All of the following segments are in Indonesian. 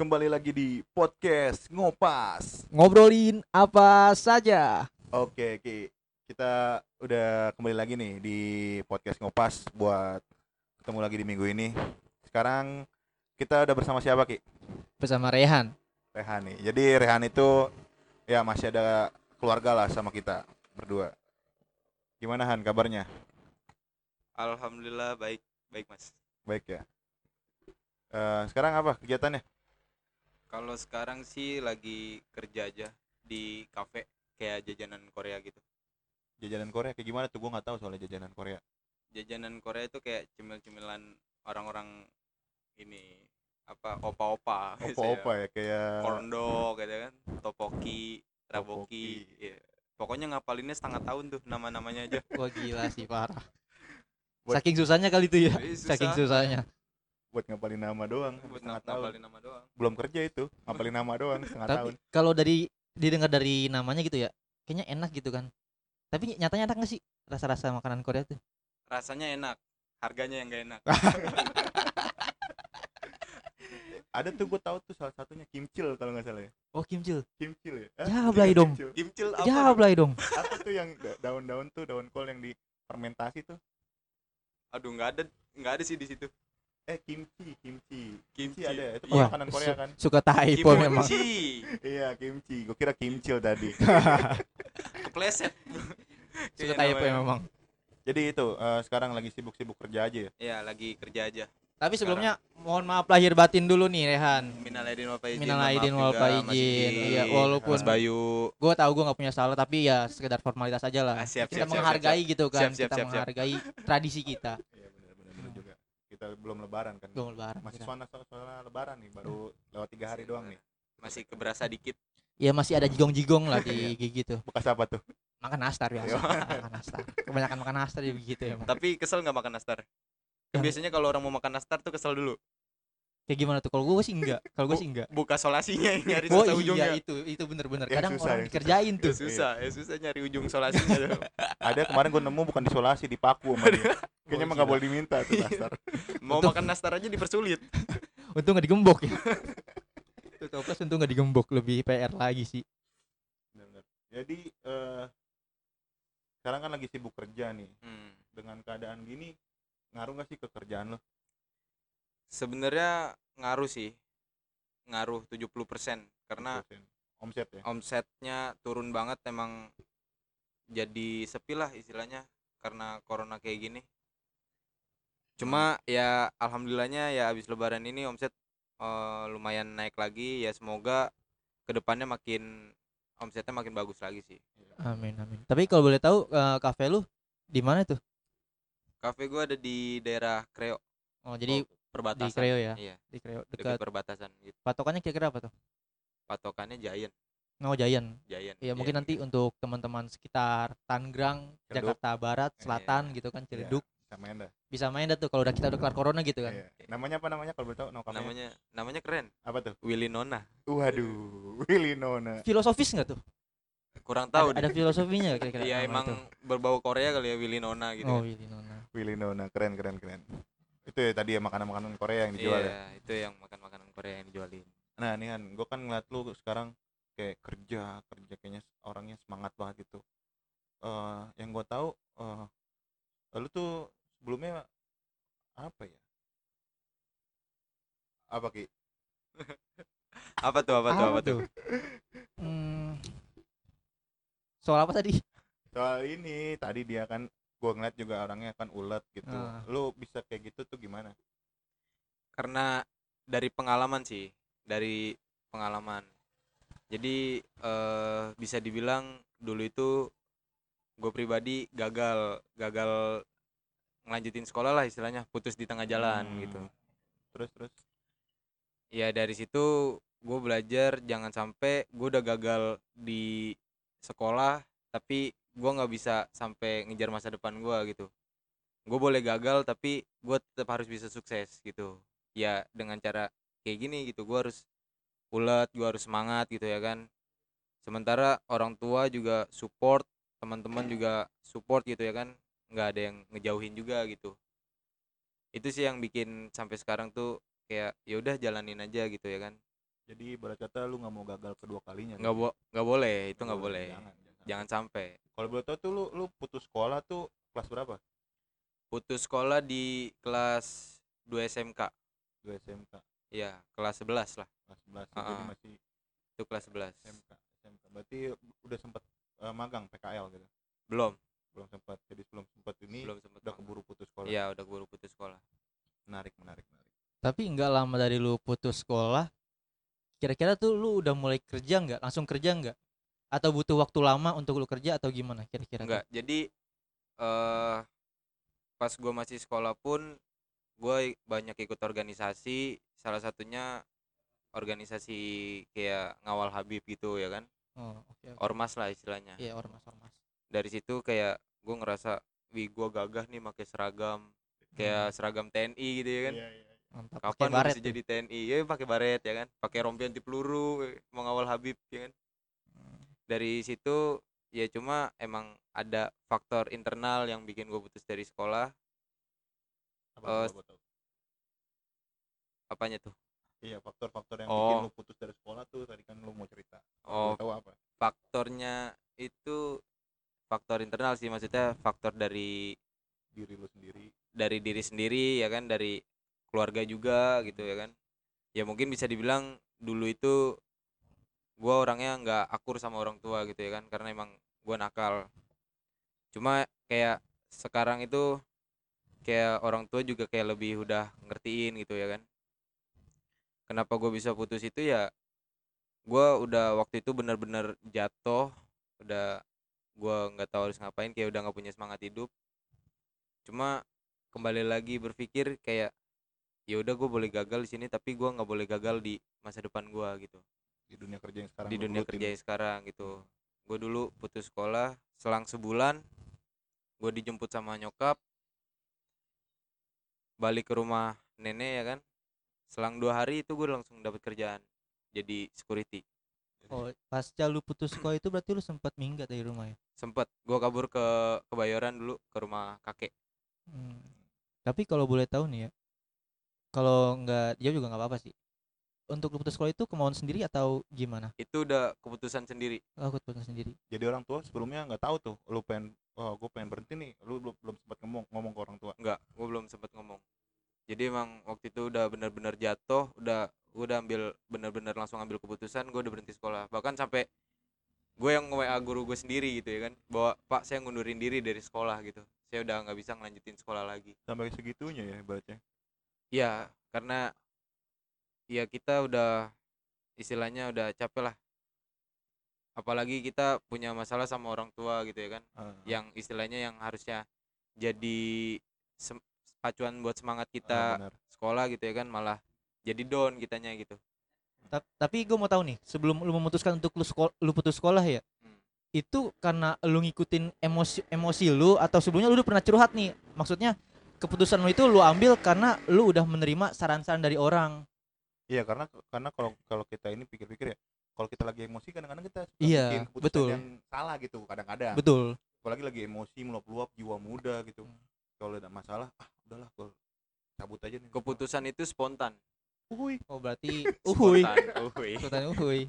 kembali lagi di podcast ngopas. Ngobrolin apa saja. Oke, Ki. Kita udah kembali lagi nih di podcast ngopas buat ketemu lagi di minggu ini. Sekarang kita udah bersama siapa, Ki? Bersama Rehan. Rehan nih. Jadi Rehan itu ya masih ada keluarga lah sama kita berdua. Gimana Han kabarnya? Alhamdulillah baik, baik mas. Baik ya. Eh, sekarang apa kegiatannya? Kalau sekarang sih lagi kerja aja di kafe kayak jajanan Korea gitu. Jajanan Korea kayak gimana tuh? Gue nggak tahu soalnya jajanan Korea. Jajanan Korea itu kayak cemil-cemilan orang-orang ini apa opa-opa, Opa-opa ya kayak corn dog gitu kan, topoki, raboki, Topoki. iya. Pokoknya ngapalinnya setengah tahun tuh nama-namanya aja. Wah gila sih parah. Saking susahnya kali itu ya. Susah. Saking susahnya. Buat ngapalin nama doang. Buat tahun. ngapalin nama doang. Belum kerja itu, ngapalin nama doang setengah tahun. Tapi kalau dari didengar dari namanya gitu ya, kayaknya enak gitu kan. Tapi nyatanya enak gak sih rasa-rasa makanan Korea tuh? Rasanya enak, harganya yang gak enak. Ada tuh gue tahu tuh salah satunya kimcil kalau nggak salah ya. Oh kimchi. Kimcil ya. Hah? Jablay Iya, dong. kimcil. Kimcil apa? Jablay dong. Apa tuh yang da- daun-daun tuh daun kol yang difermentasi tuh? Aduh nggak ada, nggak ada sih di situ. Eh kimchi, kimchi. Kimchi. ada. Itu Wah, makanan Korea su- kan? Suka typo memang. Kimchi. Iya, kimchi. Gue kira kimcil tadi. Kepleset. Suka typo ya namanya. memang. Jadi itu eh, sekarang lagi sibuk-sibuk kerja aja ya. Iya, lagi kerja aja. Tapi sebelumnya mohon maaf lahir batin dulu nih Rehan. Minal aidin wal faizin. Minal aidin wal Iya, walaupun Mas Bayu. gue tahu gue nggak punya salah tapi ya sekedar formalitas aja lah. Ah, siap, kita siap, siap, menghargai gitu kan, Siap, siap, kita siap, siap. menghargai tradisi kita. Iya benar-benar benar juga. Kita belum lebaran kan. Belum lebaran. Masih kita. suasana suasana lebaran nih, baru lewat tiga hari doang nih. Masih keberasa dikit. Ya masih ada jigong-jigong lah Iya. di gigi gitu. Bekas apa tuh? Makan nastar biasa. makan nastar. Kebanyakan makan nastar ya begitu ya. Tapi kesel nggak makan nastar? Kan Yang- biasanya kalau orang mau makan nastar tuh kesel dulu. Kayak gimana tuh? Kalau gue sih enggak. Kalau gue sih enggak. Buka solasinya nyari Oh susah iya ujungnya. itu itu bener-bener. Yang Kadang susah, orang yang dikerjain Ya tuh. susah, ya susah nyari ujung solasinya tuh. Ada kemarin gue nemu bukan disolasi, dipaku sama dia. Kayaknya emang gak boleh diminta tuh nastar. Mau Untung- makan nastar aja dipersulit. Untung nggak digembok ya. Tuh toples untung nggak digembok lebih PR lagi sih. Bener-bener. Jadi eh sekarang kan lagi sibuk kerja nih. Hmm. Dengan keadaan gini ngaruh gak sih ke kerjaan lo? Sebenarnya ngaruh sih. Ngaruh 70% karena 10%. omset ya. omsetnya turun banget emang jadi sepi lah istilahnya karena corona kayak gini cuma ya alhamdulillahnya ya habis lebaran ini omset eh, lumayan naik lagi ya semoga ke depannya makin omsetnya makin bagus lagi sih Amin amin. Tapi kalau boleh tahu eh, kafe lu di mana tuh? kafe gua ada di daerah Kreo Oh jadi perbatasan di Kreo ya? iya di Kreo dekat dekat. perbatasan gitu Patokannya kira-kira apa tuh? patokannya Giant Oh Jayan. Giant Ya mungkin Giant. nanti untuk teman-teman sekitar Tangerang. Jakarta Barat, Selatan Iya. gitu kan, Iya, Ciledug sama Enda. bisa main dah tuh kalau udah kita udah kelar corona gitu kan. Iya. Namanya apa namanya kalau boleh tahu? No, namanya namanya keren apa tuh? Willy Nona Waduh, Willy Nona. Filosofis nggak tuh? kurang tahu ada, ada filosofinya kira-kira? Iya emang itu? berbau Korea kali ya Willy Nona gitu. Oh kan. Willy Nona. Willy Nona, keren keren keren. Itu ya tadi ya makanan-makanan Korea yang dijual Iya, ya. itu yang makan makanan Korea yang dijualin. Nah, nih kan, gue kan ngeliat lu sekarang kayak kerja, kerja kayaknya orangnya semangat banget gitu. Eh, yang gue tahu, eh, lu tuh sebelumnya apa ya? Apa ki? Apa tuh? Apa tuh? Apa tuh? Hmm, soal apa tadi? Soal ini tadi dia kan, gue ngeliat juga orangnya kan ulet gitu. Ah. Lu bisa kayak gitu tuh gimana? Karena dari pengalaman sih, dari pengalaman. Jadi eh bisa dibilang dulu itu gue pribadi gagal, gagal ngelanjutin sekolah lah istilahnya, putus di tengah jalan Hmm. gitu. Terus terus. Ya dari situ gue belajar jangan sampai gue udah gagal di sekolah tapi gue nggak bisa sampai ngejar masa depan gue gitu. Gue boleh gagal tapi gue tetap harus bisa sukses gitu. Ya dengan cara kayak gini gitu gue harus ulet gue harus semangat gitu ya kan. Sementara orang tua juga support teman-teman juga support gitu ya kan. Nggak ada yang ngejauhin juga gitu. Itu sih yang bikin sampai sekarang tuh kayak ya udah jalanin aja gitu ya kan. Jadi ibarat kata lu nggak mau gagal kedua kalinya nggak bo nggak boleh itu nggak boleh. jangan, jangan. jangan sampai kalau boleh tahu tuh lu lu putus sekolah tuh kelas berapa? Putus sekolah di kelas 2 SMK dua SMK ya kelas 11 lah. Kelas 11 jadi Ah, ah. masih itu kelas 11 SMK SMK berarti udah sempet eh, magang PKL gitu? Belum. Belum sempat jadi belum sempat ini belum sempet udah magang. keburu putus sekolah. Iya udah keburu putus sekolah. Menarik menarik menarik. Tapi nggak lama dari lu putus sekolah, kira-kira tuh lu udah mulai kerja nggak? Langsung kerja nggak? Atau butuh waktu lama untuk lu kerja atau gimana kira-kira? tuh? enggak jadi eh pas gue masih sekolah pun gue banyak ikut organisasi salah satunya organisasi kayak ngawal Habib gitu ya kan Oh, oke. oke. ormas lah istilahnya Iya, ormas ormas. dari situ kayak gue ngerasa wih gue gagah nih pakai seragam kayak seragam TNI gitu ya kan Iya, iya, iya. Mantap. kapan bisa tuh. jadi TNI ya pakai baret ya kan pakai rompi anti peluru eh, mau ngawal Habib ya kan Hmm. Dari situ ya cuma emang ada faktor internal yang bikin gue putus dari sekolah. Apa tuh, apa tuh? apanya tuh? Iya faktor-faktor yang Oh. bikin lu putus dari sekolah tuh tadi kan lu mau cerita. Oh tahu apa? faktornya itu faktor internal sih maksudnya faktor dari diri lu sendiri. dari diri sendiri ya kan dari keluarga juga gitu ya kan. Ya mungkin bisa dibilang dulu itu gua orangnya nggak akur sama orang tua gitu ya kan karena emang gua nakal. Cuma kayak sekarang itu kayak orang tua juga kayak lebih udah ngertiin gitu ya kan. Kenapa gue bisa putus itu ya gua udah waktu itu bener-bener jatuh udah gua nggak tahu harus ngapain kayak udah nggak punya semangat hidup. Cuma kembali lagi berpikir kayak ya udah gue boleh gagal di sini tapi gua nggak boleh gagal di masa depan gua gitu di dunia kerja yang sekarang di dunia kerja yang sekarang gitu. Gue dulu putus sekolah selang sebulan gue dijemput sama nyokap. Balik ke rumah nenek ya kan. Selang dua hari itu gue langsung dapat kerjaan jadi security. Oh, pasca lu putus sekolah itu berarti lu sempat minggat dari rumah ya? sempet. Gue kabur ke kebayoran dulu ke rumah kakek. Hmm. Tapi kalau boleh tahu nih ya, kalau nggak dia juga nggak apa-apa sih. Untuk putus sekolah itu kemauan sendiri atau gimana? itu udah keputusan sendiri. Aku putus sendiri. jadi orang tua sebelumnya nggak tahu tuh lu pengen oh gue pengen berhenti nih. Lu belum belum sempat ngomong ngomong ke orang tua. Enggak gue belum sempat ngomong. Jadi emang waktu itu udah benar-benar jatuh udah gue udah ambil benar-benar langsung ambil keputusan gue udah berhenti sekolah. Bahkan sampai gue yang wa guru gue sendiri gitu ya kan bahwa pak saya ngundurin diri dari sekolah gitu. Saya udah nggak bisa ngelanjutin sekolah lagi. Sampai segitunya ya ibaratnya? Ya karena ya kita udah istilahnya udah capek lah apalagi kita punya masalah sama orang tua gitu ya kan Ah, yang istilahnya yang harusnya jadi pacuan buat semangat kita benar. sekolah gitu ya kan malah jadi down kitanya gitu Ta- tapi gue mau tahu nih, sebelum lu memutuskan untuk lu sekolah, lu putus sekolah ya, Hmm. itu karena lu ngikutin emosi emosi lu atau sebelumnya lu udah pernah curhat nih? Maksudnya keputusan lu itu lu ambil karena lu udah menerima saran-saran dari orang. Iya karena karena kalau kalau kita ini pikir-pikir ya kalau kita lagi emosi kadang-kadang kita suka Iya, bikin keputusan betul. yang salah gitu kadang-kadang Betul. apalagi lagi emosi meluap-luap jiwa muda gitu Hmm. kalau ada masalah ah udahlah gue cabut aja nih keputusan itu spontan Uhuy. Oh berarti uhuy. spontan uhuy. Ikutan uhuy.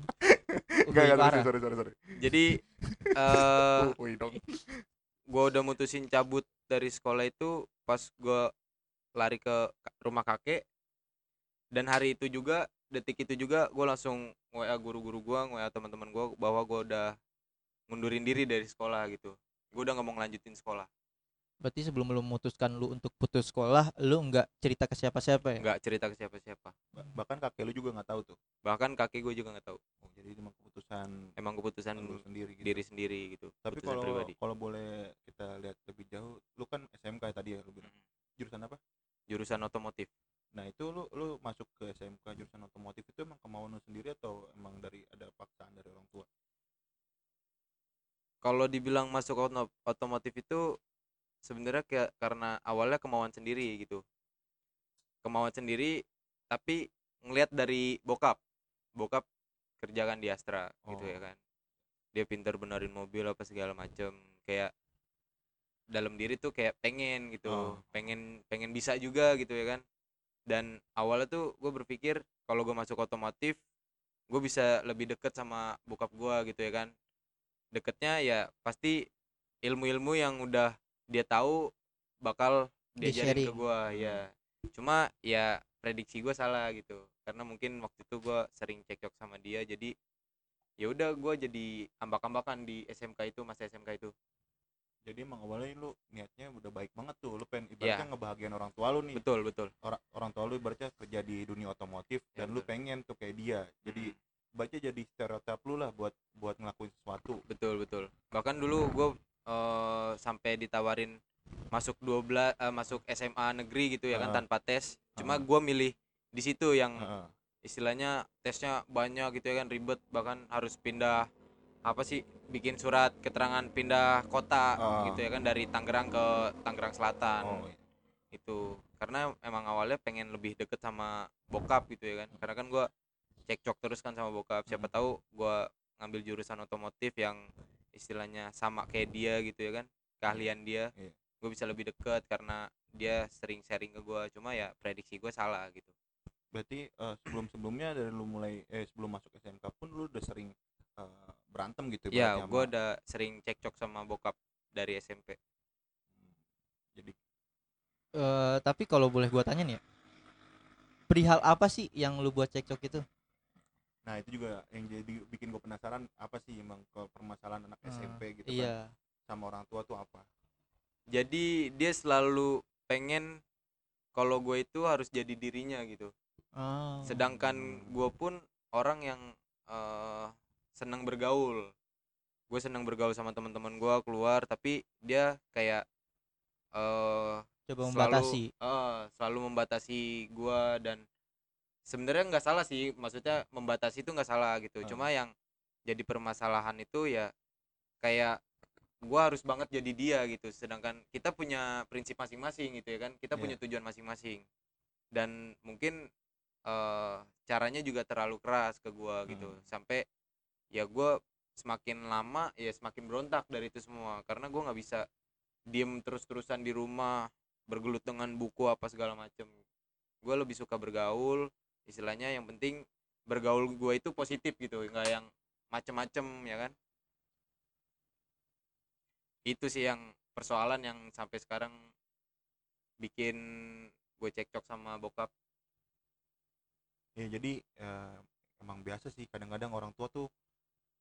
Enggak, enggak, sorry, sorry, sorry, sorry. jadi eh Uhuy dong. gue udah mutusin cabut dari sekolah itu pas gue lari ke rumah kakek dan hari itu juga detik itu juga gue langsung wa guru-guru gue wa teman-teman gue bahwa gue udah mundurin diri dari sekolah gitu. Gue udah nggak mau ngelanjutin sekolah. Berarti sebelum lu memutuskan lu untuk putus sekolah, lu nggak cerita ke siapa-siapa ya? nggak cerita ke siapa-siapa. Ba- bahkan kakek lu juga nggak tahu tuh? Bahkan kakek gue juga nggak tahu. Oh, jadi itu emang keputusan emang keputusan lu sendiri gitu. diri sendiri gitu tapi kalau pribadi. kalau boleh kita lihat lebih jauh lu kan SMK tadi ya lu bilang. Mm. jurusan apa? Jurusan otomotif nah itu lu lu masuk ke SMK jurusan otomotif itu emang kemauan lu sendiri atau emang dari ada paksaan dari orang tua? Kalau dibilang masuk oto- otomotif itu sebenarnya kayak karena awalnya kemauan sendiri gitu. Kemauan sendiri tapi ngelihat dari bokap. Bokap kerjakan di Astra gitu ya Oh. kan. Dia pintar benerin mobil apa segala macem. Kayak dalam diri tuh kayak pengen gitu. Oh. pengen pengen bisa juga gitu ya kan dan awalnya tuh gue berpikir kalau gue masuk otomotif gue bisa lebih deket sama bokap gue gitu ya kan. Deketnya ya pasti ilmu-ilmu yang udah dia tahu bakal diajarin ke gue ya. Cuma ya prediksi gue salah gitu karena mungkin waktu itu gue sering cekcok sama dia jadi ya udah gue jadi ambak-ambakan di SMK itu masa SMK itu jadi emang awalnya lu niatnya udah baik banget tuh. Lu pengen ibaratnya ngebahagiain orang tua lu nih. Betul betul. Orang orang tua lu ibaratnya kerja di dunia otomotif Ya, dan lu betul. pengen tuh kayak dia. Jadi baca jadi stereotip lu lah buat buat ngelakuin sesuatu. Betul betul. Bahkan dulu gue sampai ditawarin masuk 12 eh, masuk SMA negeri gitu ya kan Heeh. tanpa tes. Cuma Heeh. gue milih di situ yang Heeh. istilahnya tesnya banyak gitu ya kan ribet. Bahkan harus pindah apa sih bikin surat keterangan pindah kota Ah. gitu ya kan dari Tangerang ke Tangerang Selatan. Oh. Itu karena emang awalnya pengen lebih deket sama bokap gitu ya kan. Karena kan gua cekcok terus kan sama bokap. Siapa Hmm. tahu gua ngambil jurusan otomotif yang istilahnya sama kayak dia gitu ya kan keahlian dia. Iya. gue bisa lebih deket karena dia sering sharing ke gua. Cuma ya prediksi gue salah gitu. Berarti sebelum sebelumnya dari lu mulai eh sebelum masuk SMK pun lu udah sering eh, berantem gitu ya ibaratnya gue udah sering cekcok sama bokap dari SMP jadi Eh, tapi kalau boleh gua tanya nih ya. Perihal apa sih yang lu buat cekcok itu? nah itu juga yang jadi bikin gue penasaran apa sih emang ke permasalahan anak Ah, SMP gitu kan Iya. sama orang tua tuh apa jadi dia selalu pengen kalau gue itu harus jadi dirinya gitu Oh. sedangkan gue pun orang yang eh, senang bergaul gue senang bergaul sama teman-teman gue keluar tapi dia kayak coba selalu- membatasi. eh, selalu membatasi gue dan sebenarnya nggak salah sih maksudnya membatasi itu nggak salah gitu Ah. cuma yang jadi permasalahan itu ya kayak gua harus banget jadi dia gitu sedangkan kita punya prinsip masing-masing gitu ya kan kita Iya. punya tujuan masing-masing dan mungkin eh caranya juga terlalu keras ke gua gitu Hmm. sampai ya gua semakin lama ya semakin berontak dari itu semua. Karena gua nggak bisa diem terus-terusan di rumah bergelut dengan buku apa segala macem. Gue lebih suka bergaul istilahnya yang penting bergaul gue itu positif gitu nggak yang macem-macem ya kan? Itu sih yang persoalan yang sampai sekarang bikin gue cekcok sama bokap. Ya jadi eh, emang biasa sih kadang-kadang orang tua tuh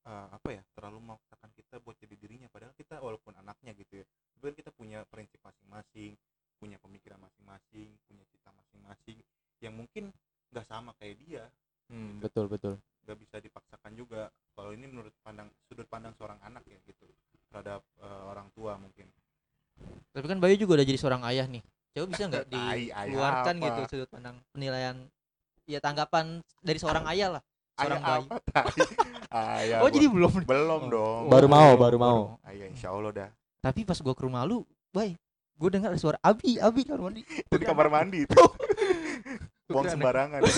eh, apa ya terlalu memaksakan kita buat jadi dirinya padahal kita walaupun anaknya gitu ya sebenarnya kita punya prinsip masing-masing punya pemikiran masing-masing punya cita masing-masing yang mungkin nggak sama kayak dia Hmm, betul betul. nggak bisa dipaksakan juga kalau ini menurut pandang sudut pandang seorang anak ya gitu terhadap eh, orang tua mungkin Tapi kan Bayu juga udah jadi seorang ayah nih. Coba bisa nggak ayah dikeluarkan apa? gitu sudut pandang penilaian ya tanggapan dari seorang ayah lah. Seorang ayah bayi. apa tai? ayah oh gua- jadi belum. belum Oh. dong Baru Oh, mau, belum, baru mau. ayah insya Allah dah Tapi pas gua ke rumah lu, Bay, gua dengar suara Abi, Abi kamar mandi. itu di kamar mandi itu buang kira anak- sembarangan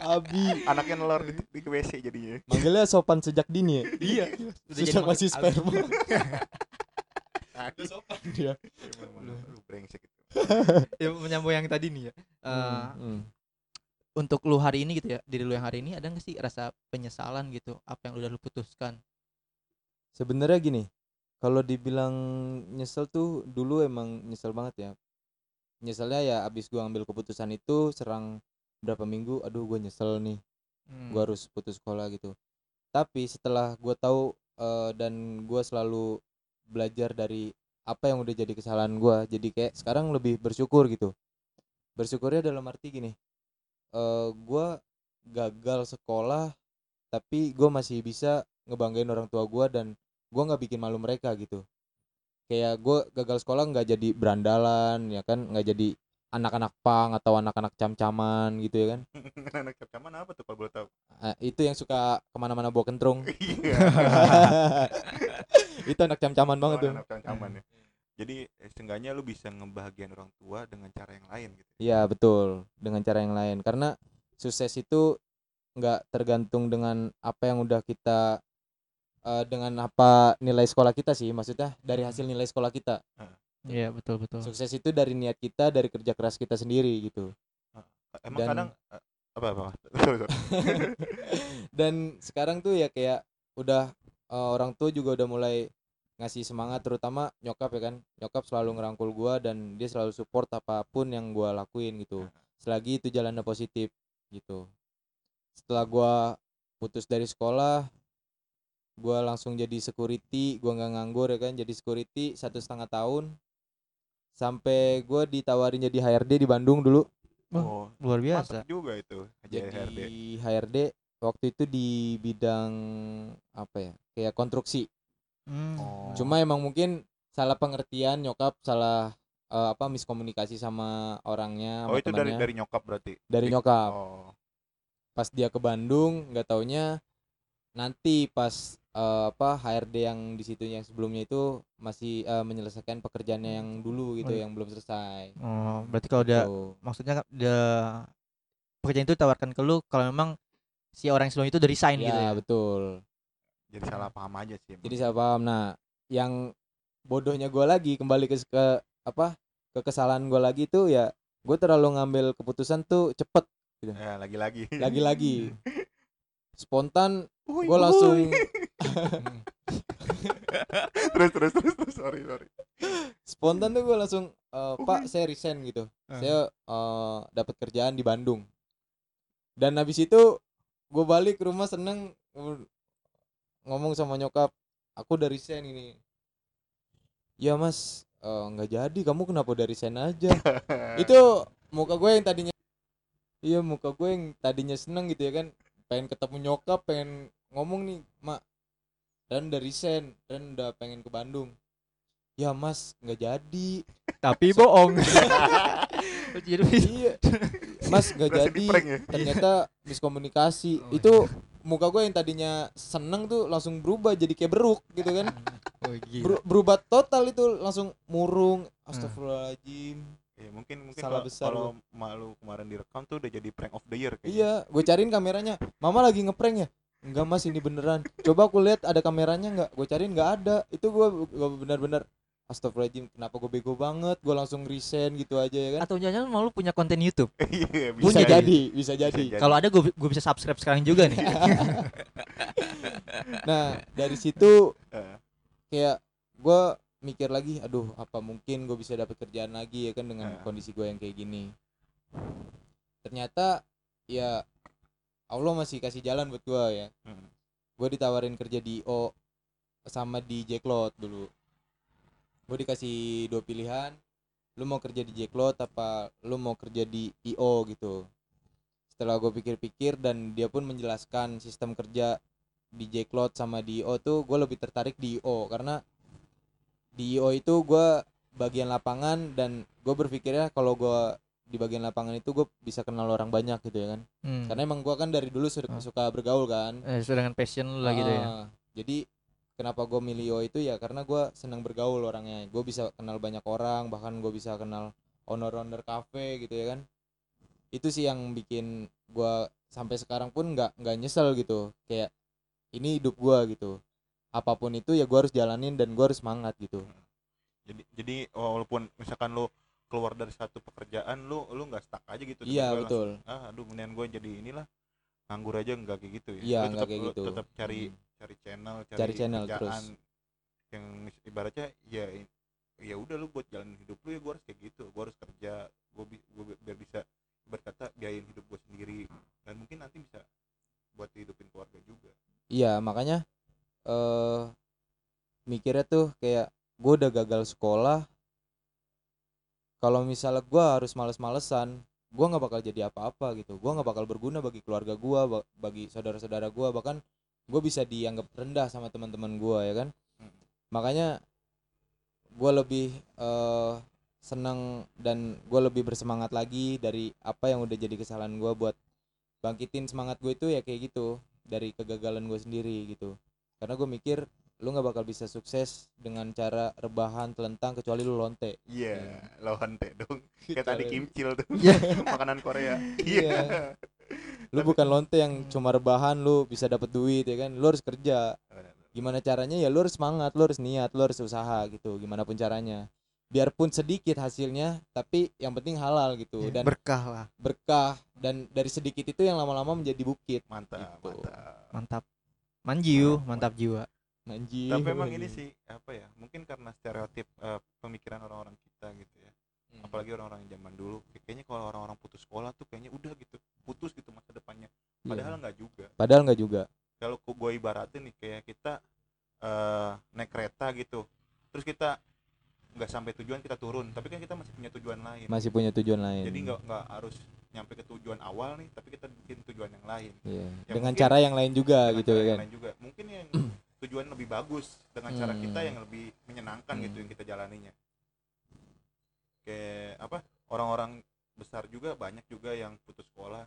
Abi anaknya nelor di, di WC jadinya manggilnya sopan sejak dini ya. Iya. Sejak masih sperma. Nah, sopan dia. emang lu brengsek itu Ya, menyambung yang tadi nih ya. Eh, Hmm, hmm. Untuk lu hari ini gitu ya, diri lu yang hari ini ada nggak sih rasa penyesalan gitu apa yang udah lu putuskan? Sebenarnya gini, kalau dibilang nyesel tuh dulu emang nyesel banget ya. Nyeselnya ya abis gua ambil keputusan itu serang berapa minggu, aduh gue nyesel nih, Hmm. gua harus putus sekolah gitu. Tapi setelah gua tahu eh, dan gua selalu belajar dari apa yang udah jadi kesalahan gua, jadi kayak sekarang lebih bersyukur gitu. Bersyukurnya dalam arti gini, eh gua gagal sekolah, tapi gua masih bisa ngebanggain orang tua gua dan gua nggak bikin malu mereka gitu. Kayak gua gagal sekolah nggak jadi berandalan ya kan, nggak jadi anak-anak pang atau anak-anak cam-caman gitu ya kan. anak caman apa tuh kalau boleh tahu Ah, itu yang suka ke mana-mana bawa kentrung. iya itu anak cam-caman banget tuh. anak caman ya jadi eh, seenggaknya lu bisa ngebahagiain orang tua dengan cara yang lain gitu Iya betul. Dengan cara yang lain. Karena sukses itu nggak tergantung dengan apa yang udah kita eh, dengan apa nilai sekolah kita sih. Maksudnya dari hasil nilai sekolah kita. Iya, betul betul. sukses itu dari niat kita dari kerja keras kita sendiri gitu. Emang Dan- kadang eh, apa apa dan sekarang tuh ya kayak udah eh, orang tua juga udah mulai ngasih semangat terutama nyokap ya kan. Nyokap selalu ngerangkul gua dan dia selalu support apa pun yang gua lakuin gitu. Selagi itu jalannya positif gitu. Setelah gua putus dari sekolah gua langsung jadi security gua nggak nganggur ya kan jadi security satu setengah tahun. Sampai gua ditawarin jadi HRD di Bandung dulu. Oh Luar mantap biasa. juga itu jadi HRD HRD waktu itu di bidang apa ya kayak konstruksi Hmm. Oh. cuma emang mungkin salah pengertian nyokap salah eh, apa miskomunikasi sama orangnya oh sama itu dari temannya. dari nyokap berarti dari Di- nyokap oh pas dia ke Bandung nggak taunya nanti pas eh, apa HRD yang di situ yang sebelumnya itu masih eh, menyelesaikan pekerjaannya yang dulu gitu Oh, yang belum selesai Oh, berarti kalau udah Tuh. maksudnya dia pekerjaan itu ditawarkan ke lu kalau memang si orang yang sebelum itu udah resign ya gitu ya. betul jadi salah paham aja sih emang. jadi saya paham. Nah yang bodohnya gue lagi kembali ke, ke apa ke kesalahan gue lagi tuh ya gue terlalu ngambil keputusan tuh cepet ya lagi-lagi. Lagi-lagi. Spontan gue langsung terus terus terus terus. Sorry sorry. Spontan tuh gue langsung eh, pak saya resign gitu. Ah. saya eh, dapat kerjaan di Bandung. Dan habis itu gue balik ke rumah seneng ng- ngomong sama nyokap aku udah resign ini. Ya mas. Eh, nggak jadi. Kamu kenapa udah resign aja? Itu muka gue yang tadinya iya muka gue yang tadinya seneng gitu ya kan. Pengen ketemu nyokap pengen ngomong nih mak dan udah resign dan udah pengen ke Bandung. Ya mas. Nggak jadi. Tapi bohong. Iya. Mas nggak jadi. ya? ternyata miskomunikasi Oh, itu muka gue yang tadinya seneng tuh langsung berubah jadi kayak beruk gitu kan. Oh, gila. Beru- berubah total itu langsung murung astagfirullahaladzim. Ya mungkin mungkin Salah kalau- besar kalau malu kemarin direkam tuh udah jadi prank of the year kayaknya. iya gue cariin kameranya. Mama lagi ngeprank ya? Enggak mas ini beneran. Coba aku lihat ada kameranya nggak? Gue cariin nggak ada. Itu gue gue benar-benar astagfirullahaladzim kenapa gue bego banget gue langsung resign gitu aja ya kan Atau jangan mau lu punya konten YouTube. iya bisa Punya jadi bisa jadi jadi. Kalau ada gue gue bisa subscribe sekarang juga nih. nah dari situ kayak gue mikir lagi aduh apa mungkin gue bisa dapat kerjaan lagi ya kan dengan Nah. kondisi gue yang kayak gini ternyata ya Allah masih kasih jalan buat gue ya hmm. gue ditawarin kerja di O sama di Jacklot dulu gue dikasih dua pilihan lu mau kerja di Jacklot apa lu mau kerja di IO gitu setelah gue pikir-pikir dan dia pun menjelaskan sistem kerja di Jacklot sama di IO tuh gue lebih tertarik di IO karena di IO itu gue bagian lapangan dan gue berpikirnya kalau gue di bagian lapangan itu gue bisa kenal orang banyak gitu ya kan Hmm. karena emang gue kan dari dulu su- Ah. suka bergaul kan Eh, sesuai dengan passion lu lah gitu ya. Ah, Jadi kenapa gue milih itu ya karena gue senang bergaul orangnya. Gue bisa kenal banyak orang, bahkan gue bisa kenal owner-owner cafe gitu ya kan. Itu sih yang bikin gue sampai sekarang pun nggak nggak nyesel gitu. Kayak ini hidup gue gitu. Apa pun itu ya gue harus jalanin dan gue harus semangat gitu. jadi jadi walaupun misalkan lu keluar dari satu pekerjaan lu lu nggak stuck aja gitu Iya betul. langsung, ah aduh mendingan gue jadi inilah nganggur aja nggak kayak gitu ya Iya tetap- kayak gitu. tetap cari Hmm. cari channel cari, Cari channel terus. yang ibaratnya ya ya udah lu buat jalan hidup lu ya gue harus kayak gitu gue harus kerja gue gue biar bisa berkata biayain hidup gue sendiri dan mungkin nanti bisa buat hidupin keluarga juga Iya makanya eh mikirnya tuh kayak gue udah gagal sekolah kalau misalnya gue harus males-malesan gue nggak bakal jadi apa-apa gitu. Gue nggak bakal berguna bagi keluarga gue bagi saudara-saudara gue bahkan gue bisa dianggap rendah sama teman-teman gue ya kan? Hmm. makanya gue lebih eh senang dan gue lebih bersemangat lagi dari apa yang udah jadi kesalahan gue buat bangkitin semangat gue itu ya kayak gitu dari kegagalan gue sendiri gitu. Karena gue mikir lu nggak bakal bisa sukses dengan cara rebahan telentang kecuali lu lonte. Iya lawan teh dong. Kayak tadi kimcil tuh. Iya. makanan Korea. Iya. lu bukan lonte yang cuma rebahan lu bisa dapat duit ya kan? Lu harus kerja. Gimana caranya? Ya lu harus semangat lu harus niat lu harus usaha gitu. Gimana pun caranya. Biarpun sedikit hasilnya tapi yang penting halal gitu. Dan berkah lah. berkah. Dan dari sedikit itu yang lama-lama menjadi bukit. Mantap Gitu. mantap. Mantap. Manjiu mantap jiwa Anjing. tapi emang ini sih apa ya mungkin karena stereotip eh, pemikiran orang-orang kita gitu ya. Hmm. apalagi orang-orang zaman dulu kayaknya kalau orang-orang putus sekolah tuh kayaknya udah gitu putus gitu masa depannya. Iya. padahal nggak juga. Padahal nggak juga. Kalau gue ibaratin nih kayak kita eh naik kereta gitu terus kita nggak sampai tujuan kita turun tapi kan kita masih punya tujuan lain. Masih punya tujuan lain. Jadi nggak nggak harus nyampe ke tujuan awal nih tapi kita bikin tujuan yang lain. Iya. Ya, dengan mungkin cara yang lain juga gitu cara ya yang kan. lain juga. Mungkin yang tujuan lebih bagus dengan cara kita Hmm. yang lebih menyenangkan gitu Hmm. yang kita jalaninya kayak apa orang-orang besar juga banyak juga yang putus sekolah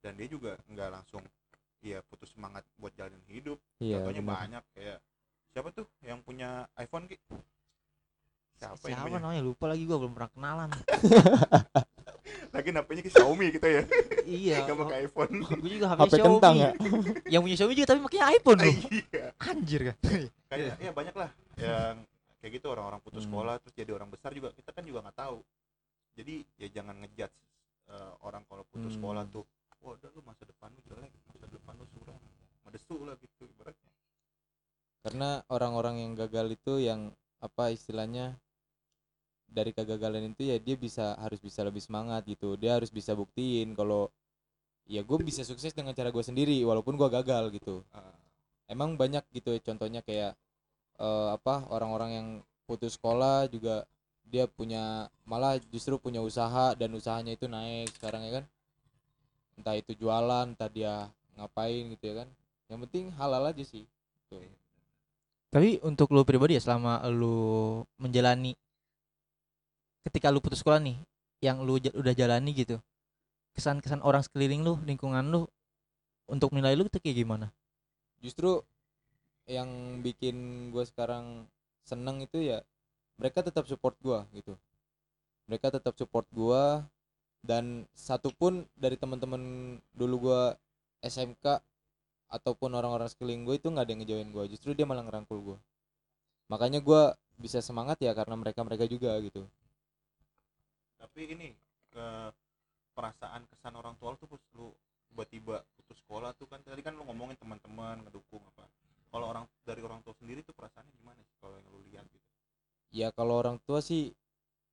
dan dia juga nggak langsung ya putus semangat buat jalanin hidup iya contohnya benar. banyak kayak siapa tuh yang punya iPhone ki siapa, yang siapa punya namanya lupa lagi gua belum pernah kenalan lagi napanya ke Xiaomi kita ya. Iya. Nggak pakai iPhone. Gue juga HP, HP Xiaomi. kentang ya? Yang punya Xiaomi juga tapi makanya iPhone loh. Iya. Anjir kan? Kayak ya banyak lah yang kayak gitu orang-orang putus Hmm. sekolah terus jadi orang besar juga. Kita kan juga nggak tahu. Jadi ya jangan ngejudge eh, orang kalau putus Hmm. sekolah tuh wah udah lu masa depan lu jelek masa depan lu suram medesu lah gitu ibaratnya. Karena orang-orang yang gagal itu yang apa istilahnya dari kegagalan itu ya dia bisa harus bisa lebih semangat gitu. Dia harus bisa buktiin kalau ya gue bisa sukses dengan cara gue sendiri walaupun gue gagal gitu. Ah, emang banyak gitu ya contohnya kayak eh, apa orang-orang yang putus sekolah juga dia punya malah justru punya usaha dan usahanya itu naik sekarang ya kan. Entah itu jualan entah dia ngapain gitu ya kan. Yang penting halal aja sih. Tuh. Tapi untuk lu pribadi ya selama lu menjalani ketika lu putus sekolah nih yang lu udah jalani gitu kesan-kesan orang sekeliling lu lingkungan lu untuk menilai lu itu kayak gimana? Justru yang bikin gue sekarang seneng itu ya mereka tetap support gua gitu. Mereka tetap support gua dan satupun dari teman-teman dulu gua SMK ataupun orang-orang sekeliling gue itu nggak ada yang ngejauhin gua justru dia malah ngerangkul gua. Makanya gua bisa semangat ya karena mereka mereka juga gitu tapi ini ke perasaan kesan orang tua lu tuh pas lu tiba-tiba putus sekolah tuh kan tadi kan lu ngomongin teman-teman ngedukung apa. Kalau orang dari orang tua sendiri tuh perasaannya gimana sih kalau yang lu lihat gitu? Ya kalau orang tua sih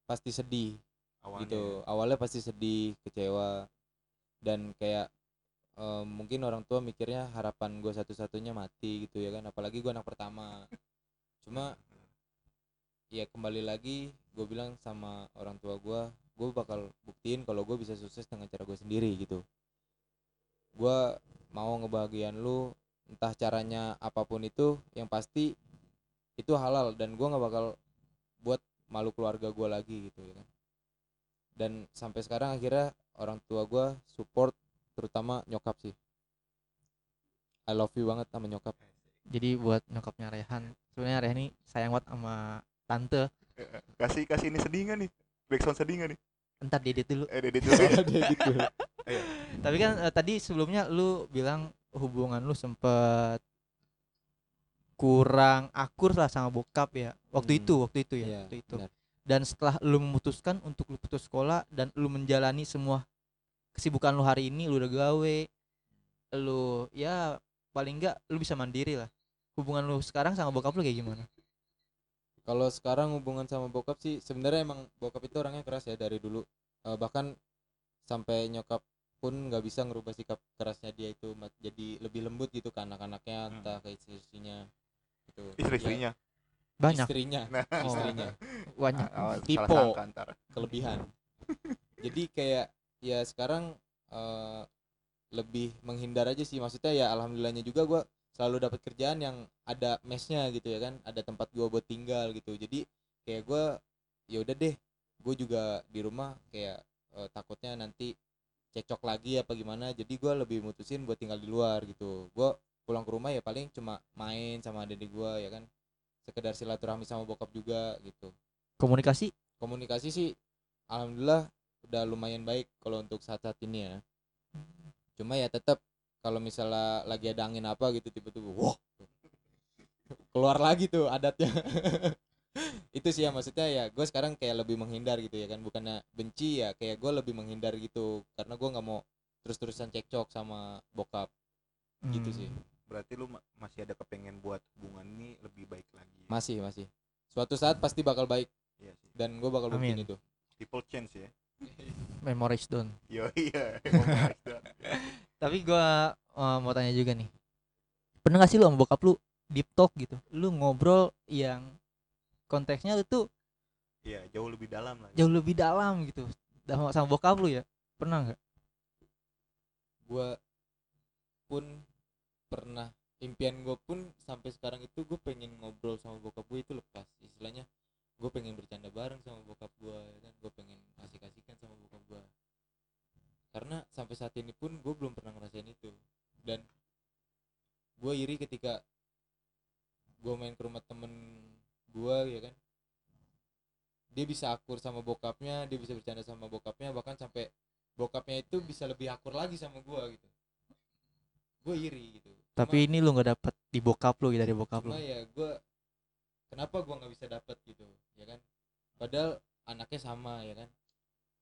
pasti sedih awalnya gitu. awalnya pasti sedih kecewa. Dan kayak eh, mungkin orang tua mikirnya harapan gue satu-satunya mati gitu ya kan apalagi gue anak pertama. Cuma ya kembali lagi gue bilang sama orang tua gue gue bakal buktiin kalau gue bisa sukses dengan cara gue sendiri gitu. Gue mau ngebahagian lu entah caranya apa pun itu yang pasti itu halal dan gue nggak bakal buat malu keluarga gue lagi gitu ya kan. Dan sampai sekarang akhirnya orang tua gue support terutama nyokap sih. I love you banget sama nyokap. Jadi buat nyokapnya Rehan sebenarnya Rehan ini sayang banget sama tante. Kasih kasih ini sedih nggak nih. Backsound sedih nggak nih. Entar dedit dulu. Eh dede dulu. Ya. Ada gitu tapi kan eh, tadi sebelumnya lu bilang hubungan lu sempet kurang akur lah sama bokap ya. Waktu Hmm. itu waktu itu ya Iya, waktu itu. benar. dan setelah lu memutuskan untuk lu putus sekolah dan lu menjalani semua kesibukan lu hari ini lu udah gawe lu ya paling enggak lu bisa mandiri lah. Hubungan lu sekarang sama bokap lu kayak gimana kalau sekarang hubungan sama bokap sih sebenarnya emang bokap itu orangnya keras ya dari dulu Eh, bahkan sampai nyokap pun nggak bisa ngerubah sikap kerasnya dia itu jadi lebih lembut gitu ke anak-anaknya Hmm. entah ke istri-istrinya gitu istri-istrinya Ya, banyak istrinya nah Oh. istrinya banyak Tipe. ntar. kelebihan jadi kayak ya sekarang eh, lebih menghindar aja sih maksudnya ya alhamdulillahnya juga gua selalu dapat kerjaan yang ada mesnya gitu ya kan ada tempat gua buat tinggal gitu. Jadi kayak gua ya udah deh gue juga di rumah kayak eh, takutnya nanti cekcok lagi apa gimana jadi gua lebih mutusin buat tinggal di luar gitu. Gua pulang ke rumah ya paling cuma main sama adik gua ya kan sekedar silaturahmi sama bokap juga gitu. Komunikasi? Komunikasi sih alhamdulillah udah lumayan baik kalau untuk saat-saat ini ya. Cuma ya tetap kalau misalnya lagi ada angin apa gitu tiba-tiba wah! Keluar lagi tuh adatnya. Itu sih ya maksudnya ya gue sekarang kayak lebih menghindar gitu ya kan. Bukannya benci ya kayak gue lebih menghindar gitu. Karena gue nggak mau terus-terusan cekcok sama bokap. Gitu Hmm. sih. Berarti lu ma- masih ada kepengen buat hubungan ini lebih baik lagi masih masih. Suatu saat pasti bakal baik. Iya sih. Dan gue bakal buktiin Amin. itu. People change ya. Memories done. yo iya. Tapi gua eh, mau tanya juga nih. Pernah gak sih lu sama bokap lu deep talk gitu? Lu ngobrol yang konteksnya lu tuh iya jauh lebih dalam lah jauh lebih dalam gitu. Sama, sama bokap lu ya? Pernah nggak? gue pun pernah impian gue pun sampai sekarang itu gue pengen ngobrol sama bokap gue itu lepas istilahnya gue pengen bercanda bareng sama bokap gue ya kan gue pengen asik-asikan sama bokap gue karena sampai saat ini pun gue belum pernah ngerasain itu. Dan gue iri ketika gue main ke rumah temen gue ya kan? Dia bisa akur sama bokapnya dia bisa bercanda sama bokapnya bahkan sampai bokapnya itu bisa lebih akur lagi sama gua gitu. Gue iri gitu. Tapi ini lu nggak dapet di bokap lu dari bokap cuma lu. ya gua kenapa gua nggak bisa dapet gitu ya kan? Padahal anaknya sama ya kan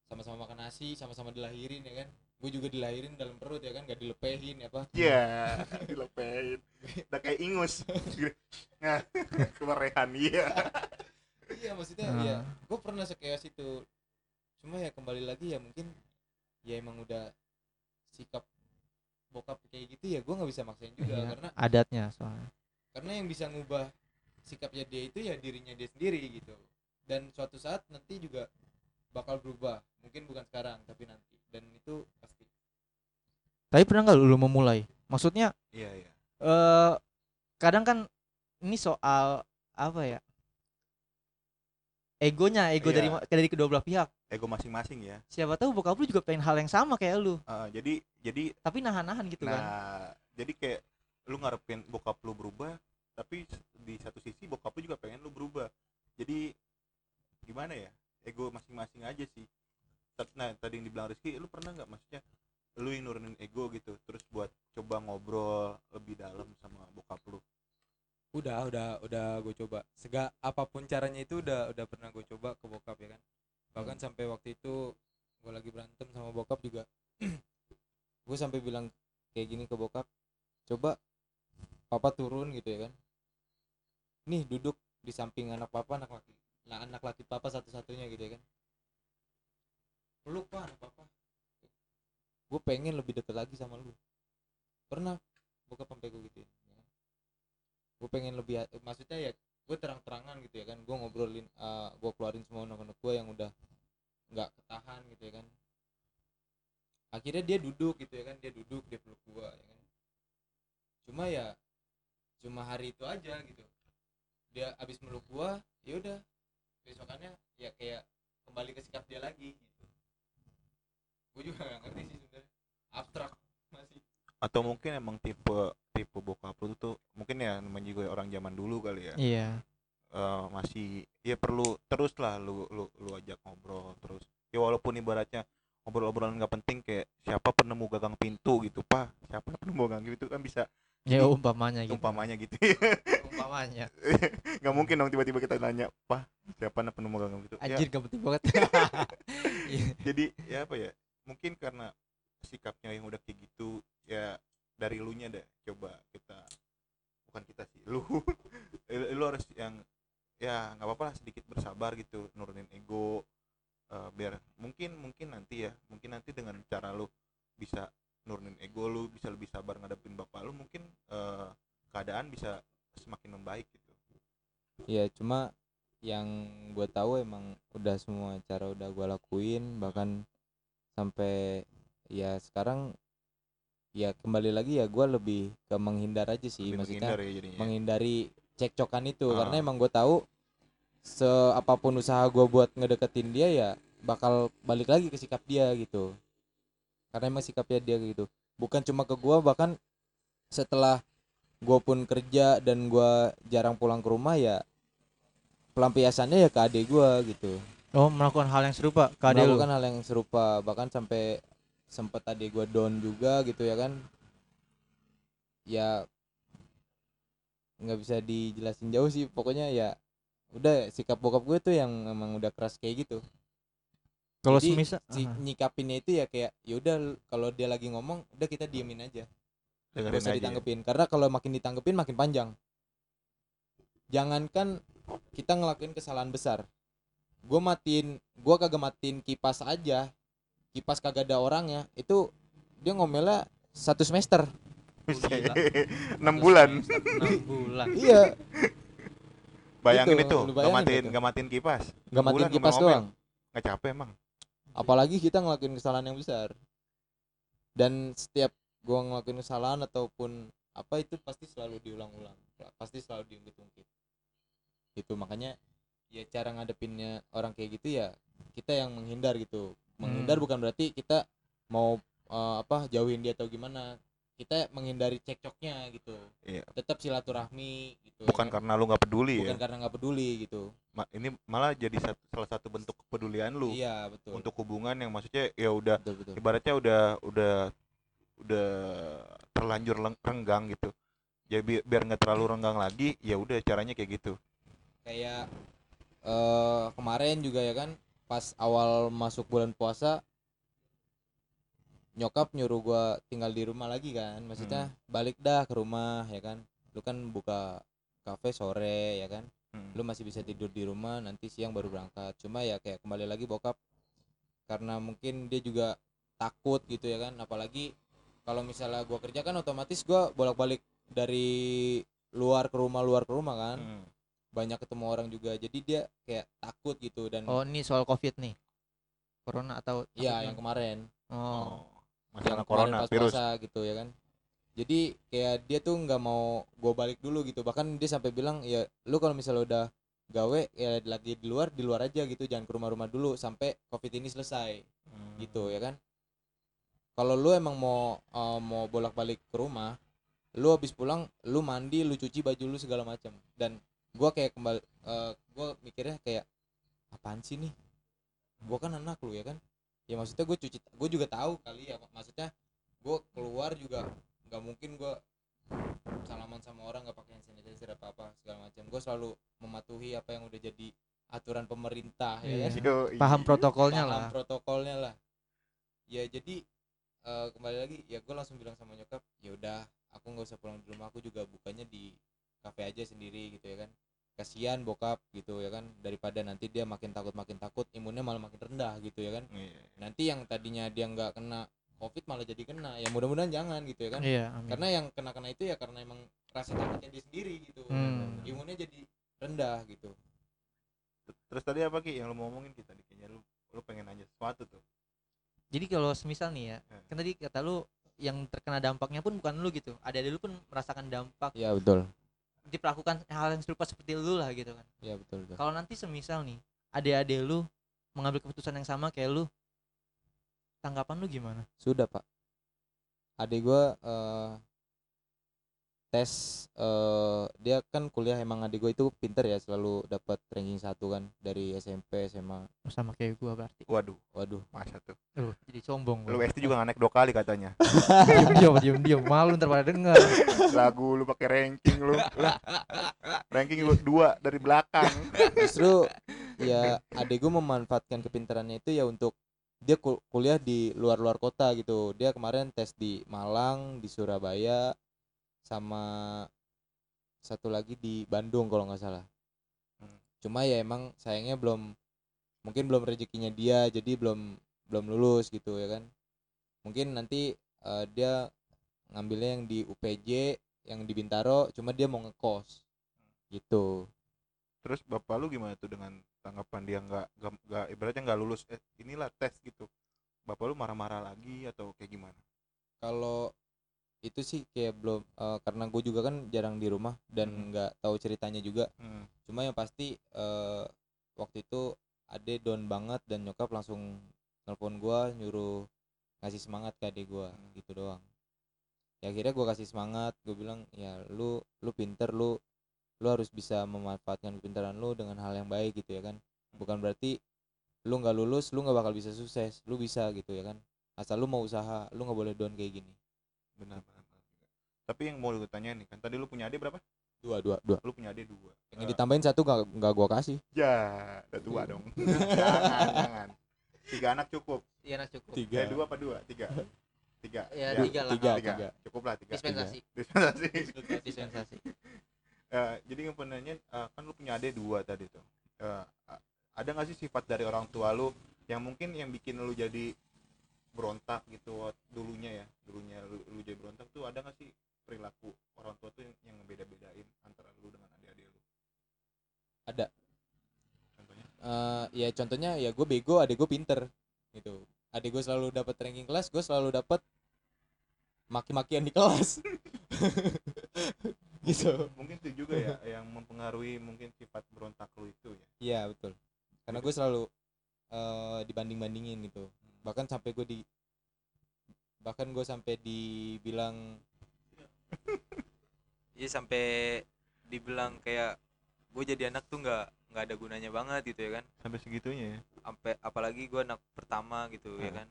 sama-sama makan nasi sama-sama dilahirin ya kan? Gue juga dilahirin dalam perut ya kan? Gak dilepehin apa? Iya dilepehin. Udah kayak ingus. Nah kemerehan iya. Iya maksudnya Ah. ya gue pernah sekeos itu. Cuma ya kembali lagi ya mungkin ya emang udah sikap bokap kayak gitu ya gue nggak bisa maksain juga Iya, karena adatnya soalnya. karena yang bisa ngubah sikapnya dia itu ya dirinya dia sendiri gitu. Dan suatu saat nanti juga bakal berubah mungkin bukan sekarang tapi nanti dan itu pasti Tapi pernah nggak lu, memulai? Maksudnya iya iya eh kadang kan ini soal apa ya? Egonya, ego dari Iya. ma- dari kedua belah pihak. ego masing-masing ya Siapa tahu bokap lu juga pengen hal yang sama kayak lu, Eh, jadi jadi tapi nahan-nahan gitu nah kan. jadi kayak lu ngarepin bokap lu berubah tapi di satu sisi bokap lu juga pengen lu berubah jadi gimana ya ego masing-masing aja sih. Nah tadi yang dibilang Rizky lu pernah nggak maksudnya lu yang nurunin ego gitu terus buat coba ngobrol lebih dalam sama bokap lu? Udah udah udah gue coba. Sega apa pun caranya itu udah udah pernah gue coba ke bokap ya kan? Bahkan sampai waktu itu gue lagi berantem sama bokap juga. Gue sampai bilang kayak gini ke bokap coba papa turun gitu ya kan. Nih duduk di samping anak papa anak laki nah anak laki papa satu-satunya gitu ya kan. Peluk pak anak papa? Gue pengen lebih deket lagi sama lu. Pernah bokap sampai gue gituin ya kan? gue pengen lebih maksudnya ya gue terang-terangan gitu ya kan. Gue ngobrolin uh, gue keluarin semua anak-anak gue yang udah nggak ketahan gitu ya kan. Akhirnya dia duduk gitu ya kan dia duduk dia peluk gue ya kan. Cuma ya cuma hari itu aja gitu. Dia abis meluk gue ya udah besokannya ya kayak kembali ke sikap dia lagi gitu. Gue juga gak ngerti sih sebenarnya. Abstrak masih. Atau mungkin emang tipe tipe bokap lu tuh mungkin ya namanya juga orang zaman dulu kali ya. Iya. eh, masih ya perlu terus lah lu lu lu ajak ngobrol terus. Ya walaupun ibaratnya ngobrol-obrolan nggak penting kayak siapa penemu gagang pintu gitu pak? Siapa penemu gagang pintu? Kan bisa Ya umpamanya gitu. umpamanya gitu Umpamanya. nggak mungkin dong tiba-tiba kita nanya pak siapa nah penemu gagang ya, Anjir gak penting banget. Iya. jadi ya apa ya mungkin karena sikapnya yang udah kayak gitu ya dari lu nya deh coba kita bukan kita sih lu lu harus yang ya nggak apa-apa lah sedikit bersabar gitu nurunin ego eh, biar mungkin mungkin nanti ya mungkin nanti dengan cara lu bisa nurunin ego lu bisa lebih sabar ngadepin bapak lu mungkin eh, keadaan bisa semakin membaik gitu. Ya cuma yang gue tahu emang udah semua cara udah gue lakuin bahkan sampai ya sekarang ya kembali lagi ya gue lebih ke menghindar aja sih lebih maksudnya menghindar ya jadinya menghindari cekcokan itu Ah. karena emang gue tahu seapapun usaha gue buat ngedeketin dia ya bakal balik lagi ke sikap dia gitu karena emang sikapnya dia gitu. Bukan cuma ke gue bahkan setelah gue pun kerja dan gue jarang pulang ke rumah ya pelampiasannya ya ke adik gue gitu. Oh, melakukan hal yang serupa ke adek lu. melakukan hal yang serupa bahkan sampai sempet adik gue down juga gitu ya kan. Ya nggak bisa dijelasin jauh sih. Pokoknya ya udah sikap bokap gue tuh yang emang udah keras kayak gitu Kalau semisal si nyikapinnya itu ya kayak ya udah kalau dia lagi ngomong udah kita diemin aja. Dengerin gak usah aja ditanggepin. Karena kalau makin ditanggepin makin panjang. Jangankan kita ngelakuin kesalahan besar. Gue matiin gue kagak matiin kipas aja kipas kagak ada orangnya itu dia ngomelnya satu semester. Enam bulan. 6 bulan. iya. Bayangin Gitu, itu nggak bayangin matiin itu. nggak matiin kipas. Nggak Enam matiin bulan kipas ngomel-ngomel. doang. Nggak capek emang apalagi kita ngelakuin kesalahan yang besar. Dan setiap gua ngelakuin kesalahan ataupun apa itu pasti selalu diulang-ulang. Pasti selalu diungkit-ungkit. Itu makanya ya cara ngadepinnya orang kayak gitu ya kita yang menghindar gitu. Menghindar Hmm. bukan berarti kita mau eh, apa jauhin dia atau gimana kita menghindari cekcoknya gitu. Iya. tetap silaturahmi gitu. Ya bukan kan? karena lu nggak peduli bukan ya? karena nggak peduli gitu. Ma- ini malah jadi satu, salah satu bentuk kepedulian lu. Iya betul. Untuk hubungan yang maksudnya ya udah betul betul. ibaratnya udah udah udah terlanjur renggang gitu. Ya bi- biar nggak terlalu renggang lagi ya udah caranya kayak gitu. Kayak eh kemarin juga ya kan pas awal masuk bulan puasa nyokap nyuruh gua tinggal di rumah lagi kan. Maksudnya balik dah ke rumah ya kan. Lu kan buka kafe sore ya kan. Hmm. lu masih bisa tidur di rumah nanti siang baru berangkat. Cuma ya kayak kembali lagi bokap karena mungkin dia juga takut gitu ya kan. Apalagi kalau misalnya gua kerja kan otomatis gua bolak-balik dari luar ke rumah luar ke rumah kan. Hmm. banyak ketemu orang juga. Jadi dia kayak takut gitu dan Oh, ini soal Covid nih. Corona atau apa yang kemarin. Oh. Oh, masalah corona pas virus. puasa gitu ya kan? Jadi kayak dia tuh nggak mau gue balik dulu gitu. Bahkan dia sampai bilang ya lu kalau misalnya udah gawe ya lagi di luar di luar aja gitu. Jangan ke rumah-rumah dulu sampai covid ini selesai. Hmm. gitu ya kan? Kalau lu emang mau eh, mau bolak-balik ke rumah lu habis pulang lu mandi lu cuci baju lu segala macam. Dan gua kayak kembali eh, gua mikirnya kayak apaan sih nih? Gua kan anak lu ya kan ya maksudnya gue cuci gue juga tahu kali ya maksudnya gue keluar juga nggak mungkin gua salaman sama orang nggak pakai hand sanitizer apa apa segala macam gue selalu mematuhi apa yang udah jadi aturan pemerintah ya Iya. kan Yoi. Paham protokolnya paham lah. protokolnya lah ya jadi eh, kembali lagi ya gue langsung bilang sama nyokap ya udah aku nggak usah pulang di rumah aku juga bukanya di kafe aja sendiri gitu ya kan kasihan bokap gitu ya kan daripada nanti dia makin takut makin takut imunnya malah makin rendah gitu ya kan Iya. nanti yang tadinya dia nggak kena covid malah jadi kena ya mudah-mudahan jangan gitu ya kan Iya, amin. karena yang kena kena itu ya karena emang rasa takutnya dia sendiri gitu Hmm. imunnya jadi rendah gitu terus tadi apa ki yang lu mau ngomongin kita tadi kayaknya lu lu pengen nanya sesuatu tuh Jadi kalau semisal nih ya, Eh. kan tadi kata lu yang terkena dampaknya pun bukan lu gitu. Ada lu pun merasakan dampak ya betul diperlakukan hal yang serupa seperti lu lah gitu kan. ya betul, betul. Kalau nanti semisal nih, adik-adik lu mengambil keputusan yang sama kayak lu, tanggapan lu gimana? Sudah pak. Adik gua eh, tes eh, dia kan kuliah emang adik gue itu pinter ya selalu dapat ranking satu kan dari SMP SMA. Oh, sama kayak gua berarti. waduh Waduh. masa tuh Lu jadi sombong lu. SD juga nggak naik dua kali katanya diam diam diam diam malu ntar pada denger. lagu lu pakai ranking lu Lah, ranking lu dua dari belakang Justru ya adik gue memanfaatkan kepintarannya itu ya untuk dia kul- kuliah di luar-luar kota gitu. Dia kemarin tes di Malang, di Surabaya, sama satu lagi di Bandung kalau nggak salah. Hmm. Cuma ya emang sayangnya belum mungkin belum rezekinya dia jadi belum belum lulus gitu ya kan. Mungkin nanti eh, dia ngambilnya yang di UPJ yang di Bintaro cuma dia mau ngekos gitu terus bapak lu gimana tuh dengan tanggapan dia nggak nggak ibaratnya nggak lulus eh inilah tes gitu bapak lu marah-marah lagi atau kayak gimana kalau itu sih kayak belum eh, karena gue juga kan jarang di rumah dan Hmm. nggak tahu ceritanya juga hmm. cuma yang pasti eh, waktu itu ade down banget dan nyokap langsung nelpon gua nyuruh ngasih semangat ke adik gua Hmm. gitu doang ya akhirnya gua kasih semangat gue bilang ya lu lu pinter lu lu harus bisa memanfaatkan kepintaran lu dengan hal yang baik gitu ya kan bukan berarti lu nggak lulus lu nggak bakal bisa sukses lu bisa gitu ya kan asal lu mau usaha lu nggak boleh down kayak gini benar benar benar. tapi yang mau lu tanya nih kan tadi lu punya adik berapa? Dua dua dua. Lu punya adik dua. Yang Eh, ditambahin satu gak, gak gua kasih. Ya udah tua dong. Jangan jangan. Tiga anak cukup. Iya anak cukup. tiga. Eh dua apa dua? Tiga. Tiga. Ya, Ya, tiga lah. tiga, tiga. tiga. cukup lah tiga. Dispensasi. dispensasi. Dispensasi. Eh, jadi yang penanya eh, kan lu punya adik dua tadi tuh. Eh, a- ada nggak sih sifat dari orang tua lu yang mungkin yang bikin lu jadi berontak gitu dulunya ya dulunya lu, lu jadi berontak tuh ada nggak sih perilaku orang tua tuh yang, yang beda-bedain antara lu dengan adik-adik lu? Ada. contohnya? Eh, ya contohnya ya gue bego adik gue pinter gitu. Adik gue selalu dapat ranking kelas gue selalu dapat maki-makian di kelas. Gitu. Mungkin itu juga ya yang mempengaruhi mungkin sifat berontak lu itu ya. Iya betul. Karena gue selalu eh dibanding-bandingin gitu bahkan sampai gue di bahkan gue sampai dibilang Iya sampai dibilang kayak gue jadi anak tuh nggak nggak ada gunanya banget gitu ya kan. Sampai segitunya ya? Sampai apalagi gue anak pertama gitu ya Ah. kan.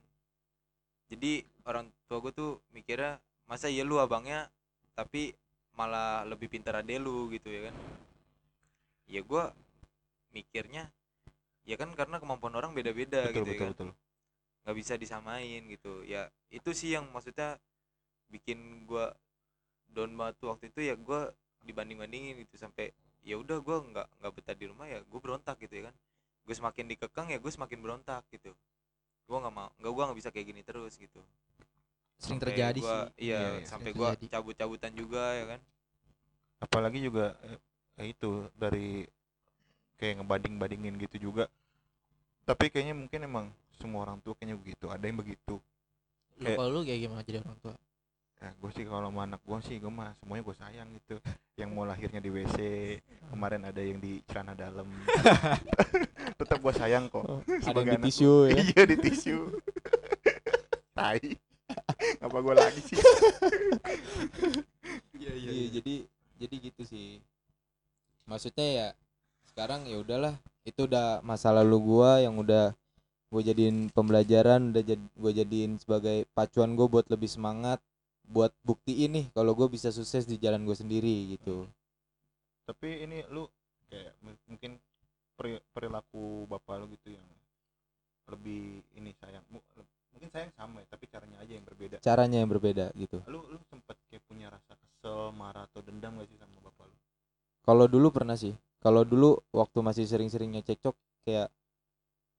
Jadi orang tua gue tuh mikirnya masa iya lu abangnya tapi malah lebih pintar ade lu gitu ya kan. Ya gue mikirnya ya kan karena kemampuan orang beda-beda betul gitu ya betul kan. betul nggak bisa disamain gitu. Ya itu sih yang maksudnya bikin gua down banget tuh waktu itu ya gua dibanding bandingin gitu sampai ya udah gua nggak nggak betah di rumah ya gue berontak gitu ya kan. Gue semakin dikekang ya gue semakin berontak gitu. Gua nggak mau nggak gua nggak bisa kayak gini terus gitu. Sering Sampai terjadi gua- sih. iya, Iya, iya, sampai terjadi. cabut-cabutan juga ya kan. Apalagi juga eh, eh, itu dari kayak ngebanding-bandingin gitu juga. Tapi kayaknya mungkin emang semua orang tua kayaknya begitu ada yang begitu. Lu Kayak- kalau lu kayak gimana jadi orang tua? ya gue sih kalau sama anak gue sih gue mah semuanya gue sayang gitu. Yang mau lahirnya di WC kemarin ada yang di celana dalam. Tetap gue sayang kok ada yang di tisu ya? Iya di tisu. Tai. Apa gue lagi sih? Iya. jadi jadi gitu sih. Maksudnya ya sekarang ya udahlah. Itu udah masa lalu gua yang udah gue jadiin pembelajaran udah jad, gue jadiin sebagai pacuan gue buat lebih semangat buat buktiin nih kalau gue bisa sukses di jalan gue sendiri gitu. Tapi ini lu kayak mungkin peri- perilaku bapak lu gitu yang lebih ini sayang mungkin sayang sama ya tapi caranya aja yang berbeda. Caranya yang berbeda gitu. Lu lu sempet kayak punya rasa kesel marah atau dendam gak sih sama bapak lu? Kalau dulu pernah sih. Kalau dulu waktu masih sering-seringnya cekcok kayak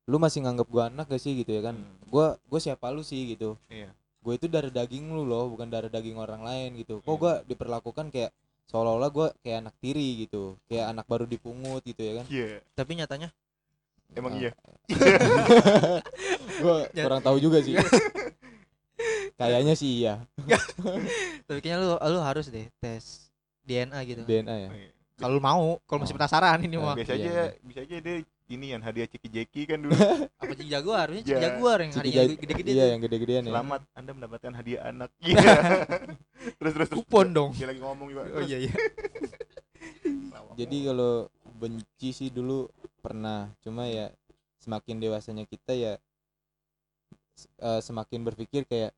lu masih nganggap gua anak gak sih gitu ya kan Hmm. gua gua siapa lu sih gitu iya gue itu darah daging lu loh bukan darah daging orang lain gitu kok Iya. gua diperlakukan kayak seolah-olah gua kayak anak tiri gitu kayak anak baru dipungut gitu ya kan iya Tapi nyatanya emang Ah. iya gue kurang tahu juga sih kayaknya sih iya tapi kayaknya lu lu harus deh tes DNA gitu. DNA ya Oh, iya. Kalau mau, kalau masih Oh. penasaran ini Nah, mah. biasa iya, aja iya. bisa aja deh ini yang hadiah ciki jeki kan dulu. Apa Ciki Jaguar? Ini Ciki Iya. Jaguar yang jag- gede-gede iya yang gede-gedean ya. Selamat anda mendapatkan hadiah anak. Iya. Terus terus Kupon dong. dia lagi ngomong juga. Oh iya iya. Jadi kalau benci sih dulu pernah. Cuma ya semakin dewasanya kita ya eh, semakin berpikir kayak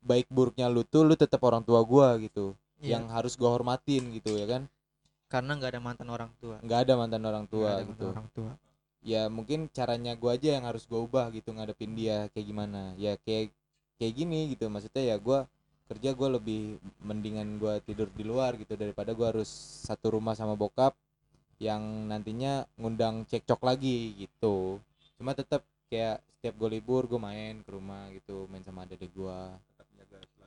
baik buruknya lu tuh lu tetap orang tua gua gitu. Iya. yang harus gua hormatin gitu ya kan Karena nggak ada mantan orang tua. nggak ada mantan orang tua ada gitu. mantan orang tua. ya mungkin caranya gua aja yang harus gua ubah gitu ngadepin dia kayak gimana. Ya kayak kayak gini gitu. Maksudnya ya gua kerja gua lebih mendingan gua tidur di luar gitu daripada gua harus satu rumah sama bokap yang nantinya ngundang cekcok lagi gitu. Cuma tetap kayak setiap gue libur gue main ke rumah gitu main sama adik gua.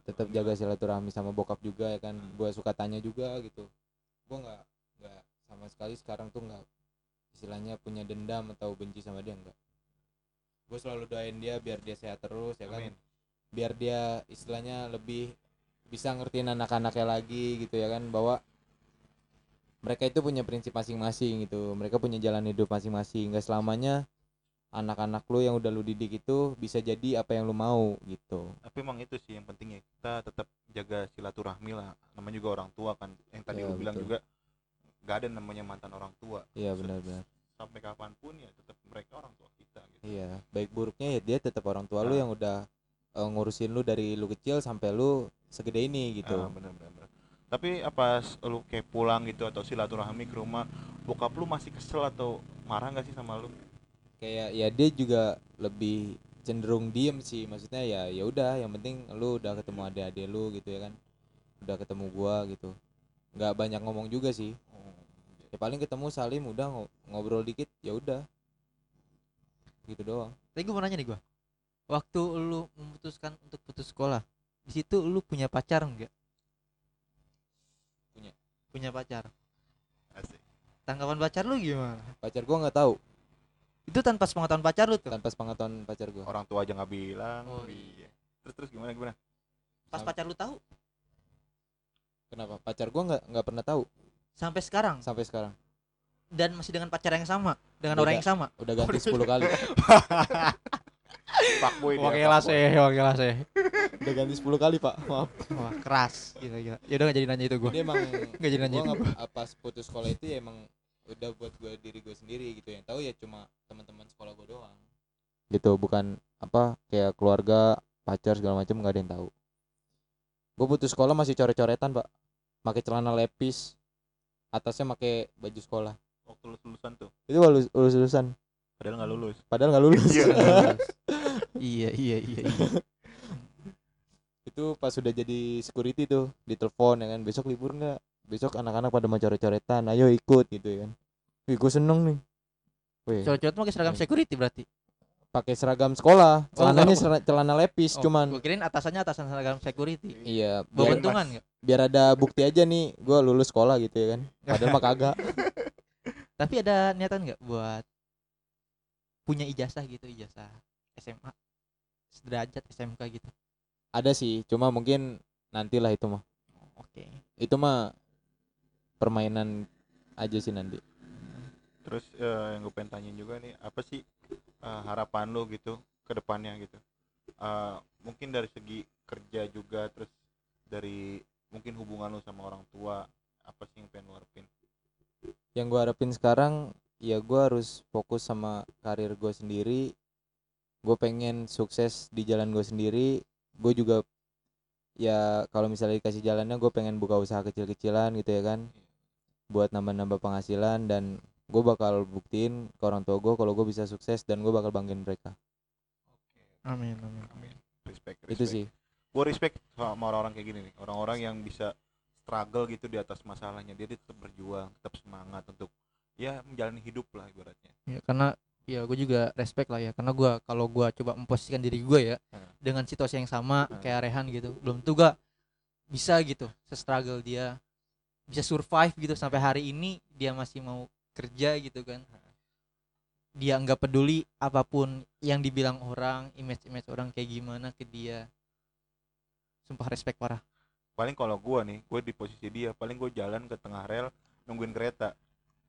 Tetap jaga silaturahmi sama bokap juga ya kan. Gua suka tanya juga gitu. Nggak nggak sama sekali sekarang tuh nggak istilahnya punya dendam atau benci sama dia enggak gue selalu doain dia biar dia sehat terus ya kan? Amin. biar dia istilahnya lebih bisa ngertiin anak-anaknya lagi gitu ya kan? Bahwa mereka itu punya prinsip masing-masing gitu. Mereka punya jalan hidup masing-masing. Nggak selamanya anak-anak lu yang udah lu didik itu bisa jadi apa yang lu mau gitu. Tapi emang itu sih yang pentingnya. Kita tetap jaga silaturahmi lah. Namanya juga orang tua kan yang tadi Iya, lu bilang betul. juga gak ada namanya mantan orang tua. Iya benar-benar sampai kapan pun ya tetap mereka orang tua kita gitu. Iya, baik buruknya ya dia tetap orang tua lu Nah. yang udah eh, ngurusin lu dari lu kecil sampai lu segede ini gitu. Ah, bener bener. tapi apa lu kayak pulang gitu atau silaturahmi ke rumah bokap lu masih kesel atau marah nggak sih sama lu? Kayak ya dia juga lebih cenderung diem sih maksudnya ya ya udah yang penting lu udah ketemu adik-adik lu gitu ya kan. Udah ketemu gua gitu. Nggak banyak ngomong juga sih ya paling ketemu Salim udah ngo- ngobrol dikit ya udah gitu doang Tapi gue mau nanya nih gue. Waktu lu memutuskan untuk putus sekolah, di situ lu punya pacar enggak? Punya. Punya pacar. asik Tanggapan pacar lu gimana? pacar gua nggak tahu Itu tanpa sepengetahuan pacar lu tuh. tanpa sepengetahuan pacar gua orang tua aja nggak bilang Oh, iya terus terus gimana gimana Pas pacar lu tahu kenapa pacar gua nggak nggak pernah tahu sampai sekarang. Sampai sekarang. Dan masih dengan pacar yang sama, dengan Beda. orang yang sama. udah ganti 10 kali. Fuckboy dia, Wakilah sih, wakilah sih. udah ganti 10 kali pak. Maaf. Wah, keras. Gila gila. Ya udah gak jadi nanya itu gua. ini emang Gak jadi nanya gua pas putus sekolah itu ya emang udah buat gue diri gue sendiri gitu. Yang tahu ya cuma teman-teman sekolah gue doang. Gitu bukan apa kayak keluarga pacar segala macam nggak ada yang tahu. Gue putus sekolah masih coret-coretan pak. Pakai celana lepis atasnya pakai baju sekolah. Waktu lulus lulusan tuh. Itu lulus lulus lulusan padahal nggak lulus. Padahal nggak lulus. Iya. iya, iya, iya, iya. itu pas sudah jadi security tuh ditelepon ya kan. Besok libur nggak? Besok anak-anak pada mau coret-coretan ayo ikut gitu ya kan. Wih, gue seneng nih. Wih, tuh pakai seragam security berarti. Pakai seragam sekolah celananya Oh. celana lepis Oh, cuman gua kirain atasannya atasan seragam security. iya biar, bentungan enggak? biar ada bukti aja nih gue lulus sekolah gitu ya kan padahal mah kagak Tapi ada niatan nggak buat punya ijazah gitu, ijazah SMA sederajat SMK gitu. ada sih cuma mungkin nantilah itu mah Oke. itu mah permainan aja sih nanti terus eh, yang gue pengen tanyain juga nih apa sih eh, harapan lu gitu ke depannya gitu. Eh, mungkin dari segi kerja juga terus dari mungkin hubungan lu sama orang tua apa sih yang pengen lu harapin? Yang gue harapin sekarang ya gue harus fokus sama karir gue sendiri. Gue pengen sukses di jalan gue sendiri. Gue juga ya kalau misalnya dikasih jalannya gue pengen buka usaha kecil-kecilan gitu ya kan. Buat nambah-nambah penghasilan dan gue bakal buktiin ke orang tua gue kalau gue bisa sukses dan gue bakal banggain mereka Amin, amin. amin respect, itu respect. sih gue respect sama orang-orang kayak gini nih orang-orang yang bisa struggle gitu di atas masalahnya dia tetap berjuang tetap semangat untuk ya menjalani hidup lah ibaratnya Ya karena ya gue juga respect lah ya karena gua kalau gua coba memposisikan diri gue ya Hmm. dengan situasi yang sama Hmm. kayak Rehan gitu belum tuh gak bisa gitu se-struggle dia bisa survive gitu sampai hari ini dia masih mau kerja gitu kan. Dia nggak peduli apa pun yang dibilang orang image-image orang kayak gimana ke dia. Sumpah respect parah. Paling kalau gue nih gue di posisi dia paling gue jalan ke tengah rel nungguin kereta.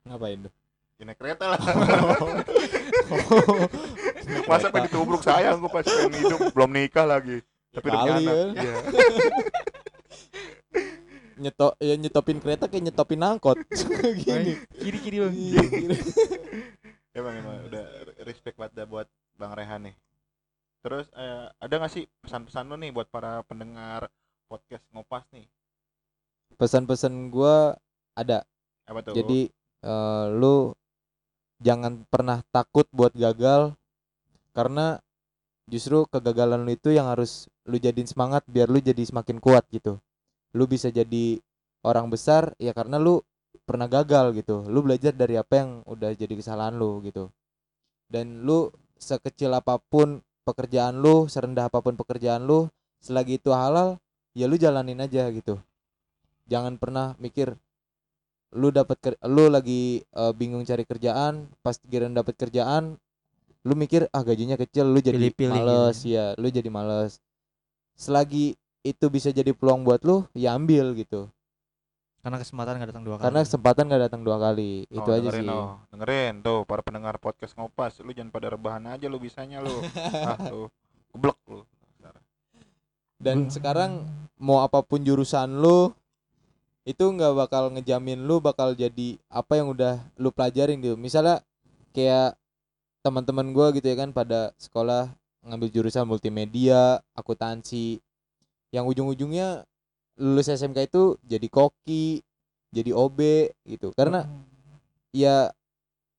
Ngapain tuh ya naik kereta lah. Masa pengen ditubruk sayang gue pas pengen hidup belum nikah lagi. Tapi udah punya kali anak. ya. iya nyetok ya nyetopin kereta kayak nyetopin angkot. Gini. Kiri kiri Iya, gini. emang emang udah respect banget dah buat bang Rehan nih. Terus eh, ada nggak sih pesan-pesan lo nih buat para pendengar podcast ngopas nih? Pesan-pesan gua ada. Apa tuh? Jadi eh, lu jangan pernah takut buat gagal karena justru kegagalan lu itu yang harus lu jadiin semangat biar lu jadi semakin kuat gitu lu bisa jadi orang besar ya karena lu pernah gagal gitu. Lu belajar dari apa yang udah jadi kesalahan lu gitu. Dan lu sekecil apa pun pekerjaan lu serendah apa pun pekerjaan lu selagi itu halal ya lu jalanin aja gitu. Jangan pernah mikir lu dapat lu lagi eh, bingung cari kerjaan pas giliran dapat kerjaan lu mikir ah gajinya kecil lu jadi Pilih-pilih gitu males. ya. Lu jadi males. Selagi itu bisa jadi peluang buat lu ya ambil gitu. Karena kesempatan nggak datang dua kali. karena kesempatan gak datang dua kali. Itu Oh, aja dengerin, sih. oh. dengerin. Tuh para pendengar podcast ngopas lu jangan pada rebahan aja lu bisanya lu. Ah lu geblek lu. Dan Hmm. sekarang mau apa pun jurusan lu itu nggak bakal ngejamin lu bakal jadi apa yang udah lu pelajarin gitu. Misalnya kayak teman-teman gua gitu ya kan pada sekolah ngambil jurusan multimedia akuntansi yang ujung-ujungnya lulus SMK itu jadi koki jadi OB gitu karena ya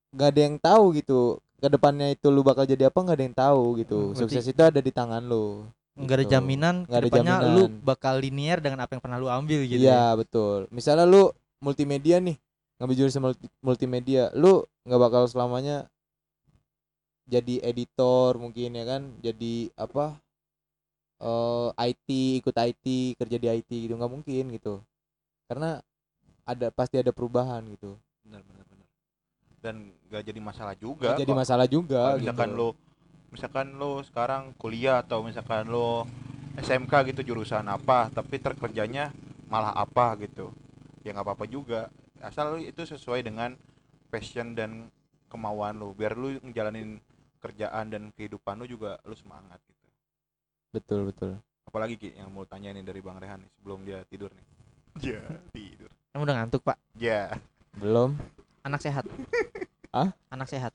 nggak ada yang tahu gitu ke depannya itu lu bakal jadi apa nggak ada yang tahu gitu Hmm, berarti- sukses itu ada di tangan lu nggak ada gitu. jaminan Nggak ada ke depannya lu jaminan. bakal linear dengan apa yang pernah lu ambil gitu Iya betul. Misalnya lu multimedia nih, ngambil jurusan multi- multimedia, lu nggak bakal selamanya jadi editor mungkin ya kan, jadi apa? Eh IT ikut IT kerja di IT gitu nggak mungkin gitu, karena ada pasti ada perubahan gitu. benar benar benar dan gak jadi masalah juga Nggak jadi masalah juga. Kalau gitu. misalkan lo misalkan lo sekarang kuliah atau misalkan lo SMK gitu jurusan apa tapi terkerjanya malah apa gitu ya nggak apa-apa juga asal itu sesuai dengan passion dan kemauan lo biar lo ngejalanin kerjaan dan kehidupan lo juga lo semangat gitu betul betul. apalagi Ki yang mau tanya nih dari Bang Rehan nih sebelum dia tidur nih. Ya tidur. Kamu udah ngantuk pak? Ya Belum, anak sehat? Hah? anak sehat?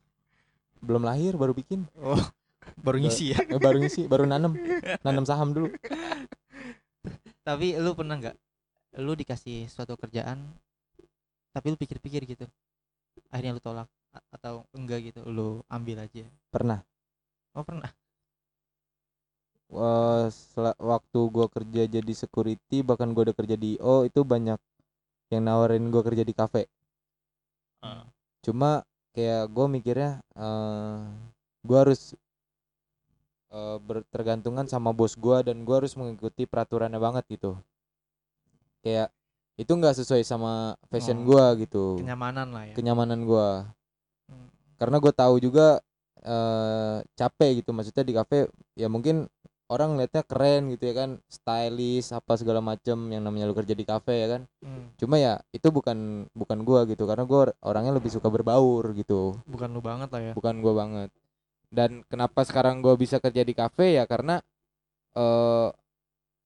Belum lahir baru bikin, oh baru ngisi ya? Eh, baru ngisi, baru nanem, nanem saham dulu. tapi lu pernah nggak lu dikasih suatu kerjaan tapi lu pikir-pikir gitu akhirnya lu tolak A- atau enggak gitu lu ambil aja? Pernah. oh pernah sela- waktu gua kerja jadi security bahkan gua udah kerja di IO itu banyak yang nawarin gua kerja di kafe. Ah. cuma kayak gua mikirnya eh gua harus eh bertergantungan sama bos gua dan gua harus mengikuti peraturannya banget gitu. Kayak itu nggak sesuai sama fashion Oh, gua gitu. kenyamanan lah ya. Kenyamanan gua. Hmm. karena gue tahu juga eh capek gitu maksudnya di kafe ya mungkin orang liatnya keren gitu ya kan stylish apa segala macem yang namanya lu kerja di kafe ya kan. Hmm, cuma ya itu bukan bukan gua gitu karena gua orangnya lebih suka berbaur gitu. Bukan lu banget lah ya. Bukan gua banget. Dan kenapa sekarang gua bisa kerja di kafe ya karena eh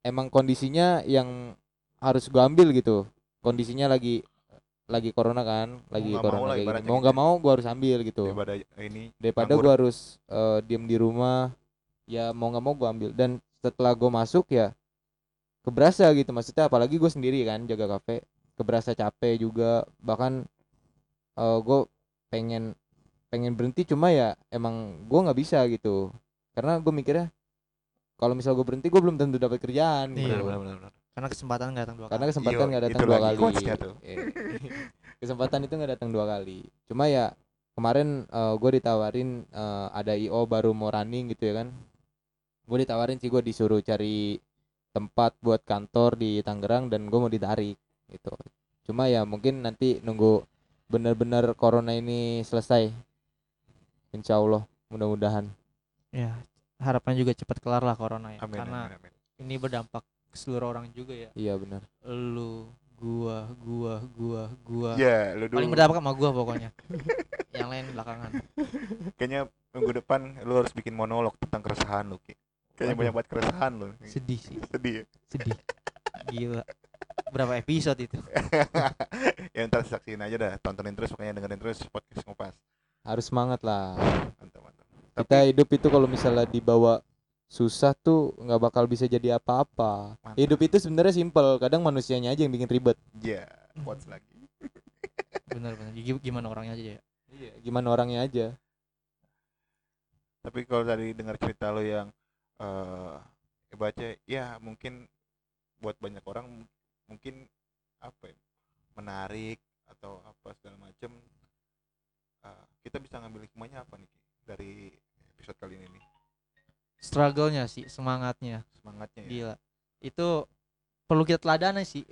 emang kondisinya yang harus gua ambil gitu. Kondisinya lagi lagi corona kan lagi mau corona kayak gini. mau gitu nggak mau gua harus ambil gitu. Daripada ini daripada gua harus eh, diem di rumah ya mau nggak mau gua ambil. Dan setelah gua masuk ya keberasa gitu maksudnya. Apalagi gue sendiri kan jaga kafe. Keberasa capek juga. Bahkan eh gue pengen pengen berhenti. Cuma ya emang gua nggak bisa gitu. Karena gue mikirnya kalau misal gue berhenti gue belum tentu dapat kerjaan. Iya. gitu. benar benar benar. Karena kesempatan nggak datang dua karena kali. kesempatan Iya, nggak datang itu dua lagi kali. tuh. Eh, kesempatan itu nggak datang dua kali. Cuma ya kemarin gue ditawarin eh, ada io baru mau running gitu ya kan gue ditawarin sih gue disuruh cari tempat buat kantor di Tangerang dan gue mau ditarik gitu. Cuma ya mungkin nanti nunggu benar-benar corona ini selesai insya Allah mudah-mudahan. Ya harapannya juga cepat kelar lah corona ya amin karena amin, amin. ini berdampak ke seluruh orang juga ya. Iya benar lu gua gua gua gua. Ya lu dulu. Paling berdampak sama gua pokoknya. Yang lain belakangan. Kayaknya minggu depan lu harus bikin monolog tentang keresahan lu Ki. Kayaknya Waduh. banyak banget keresahan lu sedih sih. Sedih ya? Sedih. Gila. Berapa episode itu? Ya ntar saksiin aja dah. Tontonin terus pokoknya dengerin terus podcast ngopas harus semangat lah. Mantap mantap. Kita hidup itu kalau misalnya dibawa susah tuh nggak bakal bisa jadi apa-apa. Hidup itu sebenarnya simpel kadang manusianya aja yang bikin ribet. Ya quotes lagi. Bener-bener Gi- gimana orangnya aja ya? Iya gimana orangnya aja. Tapi kalau tadi dengar cerita lo yang eh baca ya mungkin buat banyak orang mungkin apa ya menarik atau apa segala macem. Eh, kita bisa ngambil hikmahnya apa nih dari episode kali ini nih? Struggle-nya sih semangatnya. Semangatnya ya? Gila. Itu perlu kita teladani sih.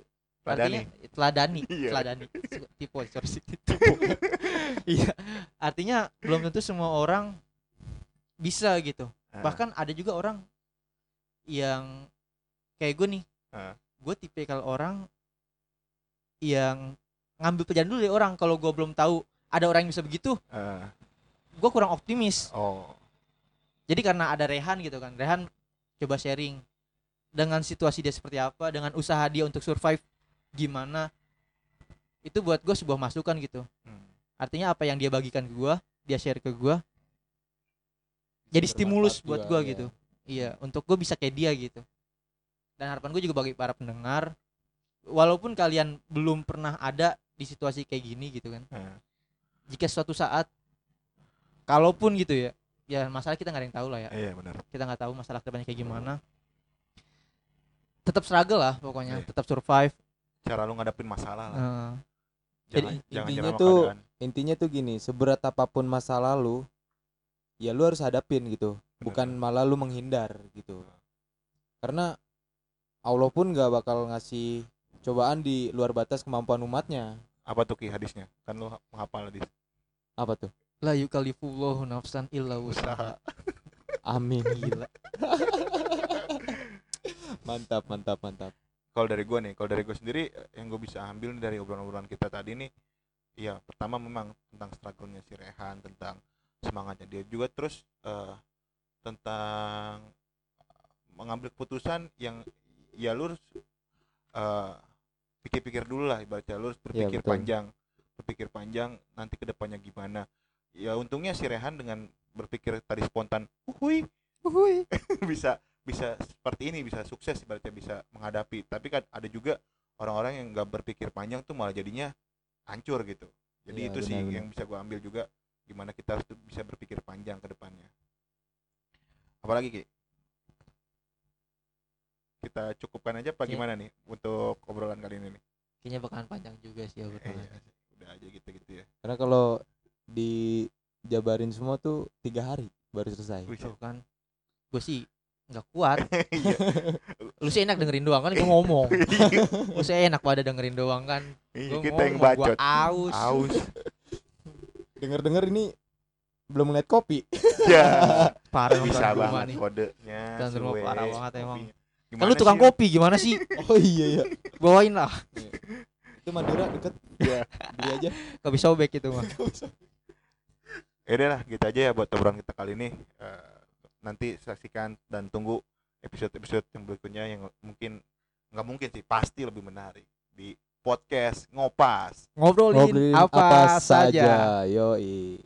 Artinya teladani? Iya. teladani. Su- tipe sorry sih tipe iya. Artinya belum tentu semua orang bisa gitu Ah, bahkan ada juga orang yang kayak gue nih Ah. gue tipe kalau orang yang ngambil pelajaran dulu dari orang kalau gue belum tahu ada orang yang bisa begitu eh, gue kurang optimis. Oh. Jadi karena ada Rehan gitu kan Rehan coba sharing dengan situasi dia seperti apa dengan usaha dia untuk survive gimana itu buat gue sebuah masukan gitu. Hmm. artinya apa yang dia bagikan ke gue dia share ke gue jadi stimulus buat gue iya. gitu. Iya untuk gue bisa kayak dia gitu. Dan harapan gue juga bagi para pendengar walaupun kalian belum pernah ada di situasi kayak gini gitu kan. Nah, jika suatu saat kalaupun gitu ya ya masalah kita nggak ada yang tahu lah ya. Iya benar. Kita nggak tahu masalah ke depannya kayak gimana. Tetap struggle lah pokoknya Iya. tetap survive. Cara lu ngadapin masalah lah. Eh, jangan Jadi jangan intinya tuh- keadaan. intinya tuh gini seberat apa pun masa lalu ya lu harus hadapin gitu. Bener. bukan malah lu menghindar gitu. Karena Allah pun gak bakal ngasih cobaan di luar batas kemampuan umatnya. Apa tuh ki hadisnya? Kan lu menghafal hadis. Apa tuh? La yukallifullahu nafsan illa usaha. Wusaha amin. Gila. Mantap mantap mantap. Kalau dari gue nih kalau dari gue sendiri yang gue bisa ambil dari obrolan-obrolan kita tadi nih ya pertama memang tentang struggle-nya si Rehan tentang semangatnya dia juga. Terus eh, tentang mengambil keputusan yang ya lu harus eh, pikir-pikir dulu lah ibaratnya. Lu harus berpikir betul. panjang berpikir panjang nanti ke depannya gimana. Ya untungnya si Rehan dengan berpikir tadi spontan uhui Uhuy. bisa bisa seperti ini bisa sukses ibaratnya bisa menghadapi. Tapi kan ada juga orang-orang yang nggak berpikir panjang tuh malah jadinya hancur gitu. Jadi Iya, itu sih benar-benar. yang bisa gua ambil juga gimana kita harus bisa berpikir panjang ke depannya. Apalagi Ki? kita cukupkan aja apa Oke. gimana nih untuk obrolan kali ini nih? Kayaknya bakalan panjang juga sih ya Eh, obrolannya. iya, udah aja gitu gitu ya. Karena kalau dijabarin semua tuh tiga hari baru selesai. Wih, Tuh kan. Gue sih nggak kuat. Iya. lu sih enak dengerin doang kan? Gue ngomong. Lu sih enak pada dengerin doang kan. Iya, Gua kita yang ngomong, gua bacot. aus. Aus denger denger ini belum ngeliat kopi. Ya. Parah bisa banget nih. kodenya Tuan rumah suwe, parah banget emang. kan Gimana lu tukang sih? kopi gimana sih? Oh iya iya. Bawain lah. Itu Madura deket. Ya beli aja. Gak bisa sobek itu mah. Ya udah lah gitu aja ya buat obrolan kita kali ini. Eh, nanti saksikan dan tunggu episode-episode yang berikutnya yang mungkin nggak mungkin sih pasti lebih menarik di podcast ngopas. Ngobrolin, ngobrolin apa, saja yoi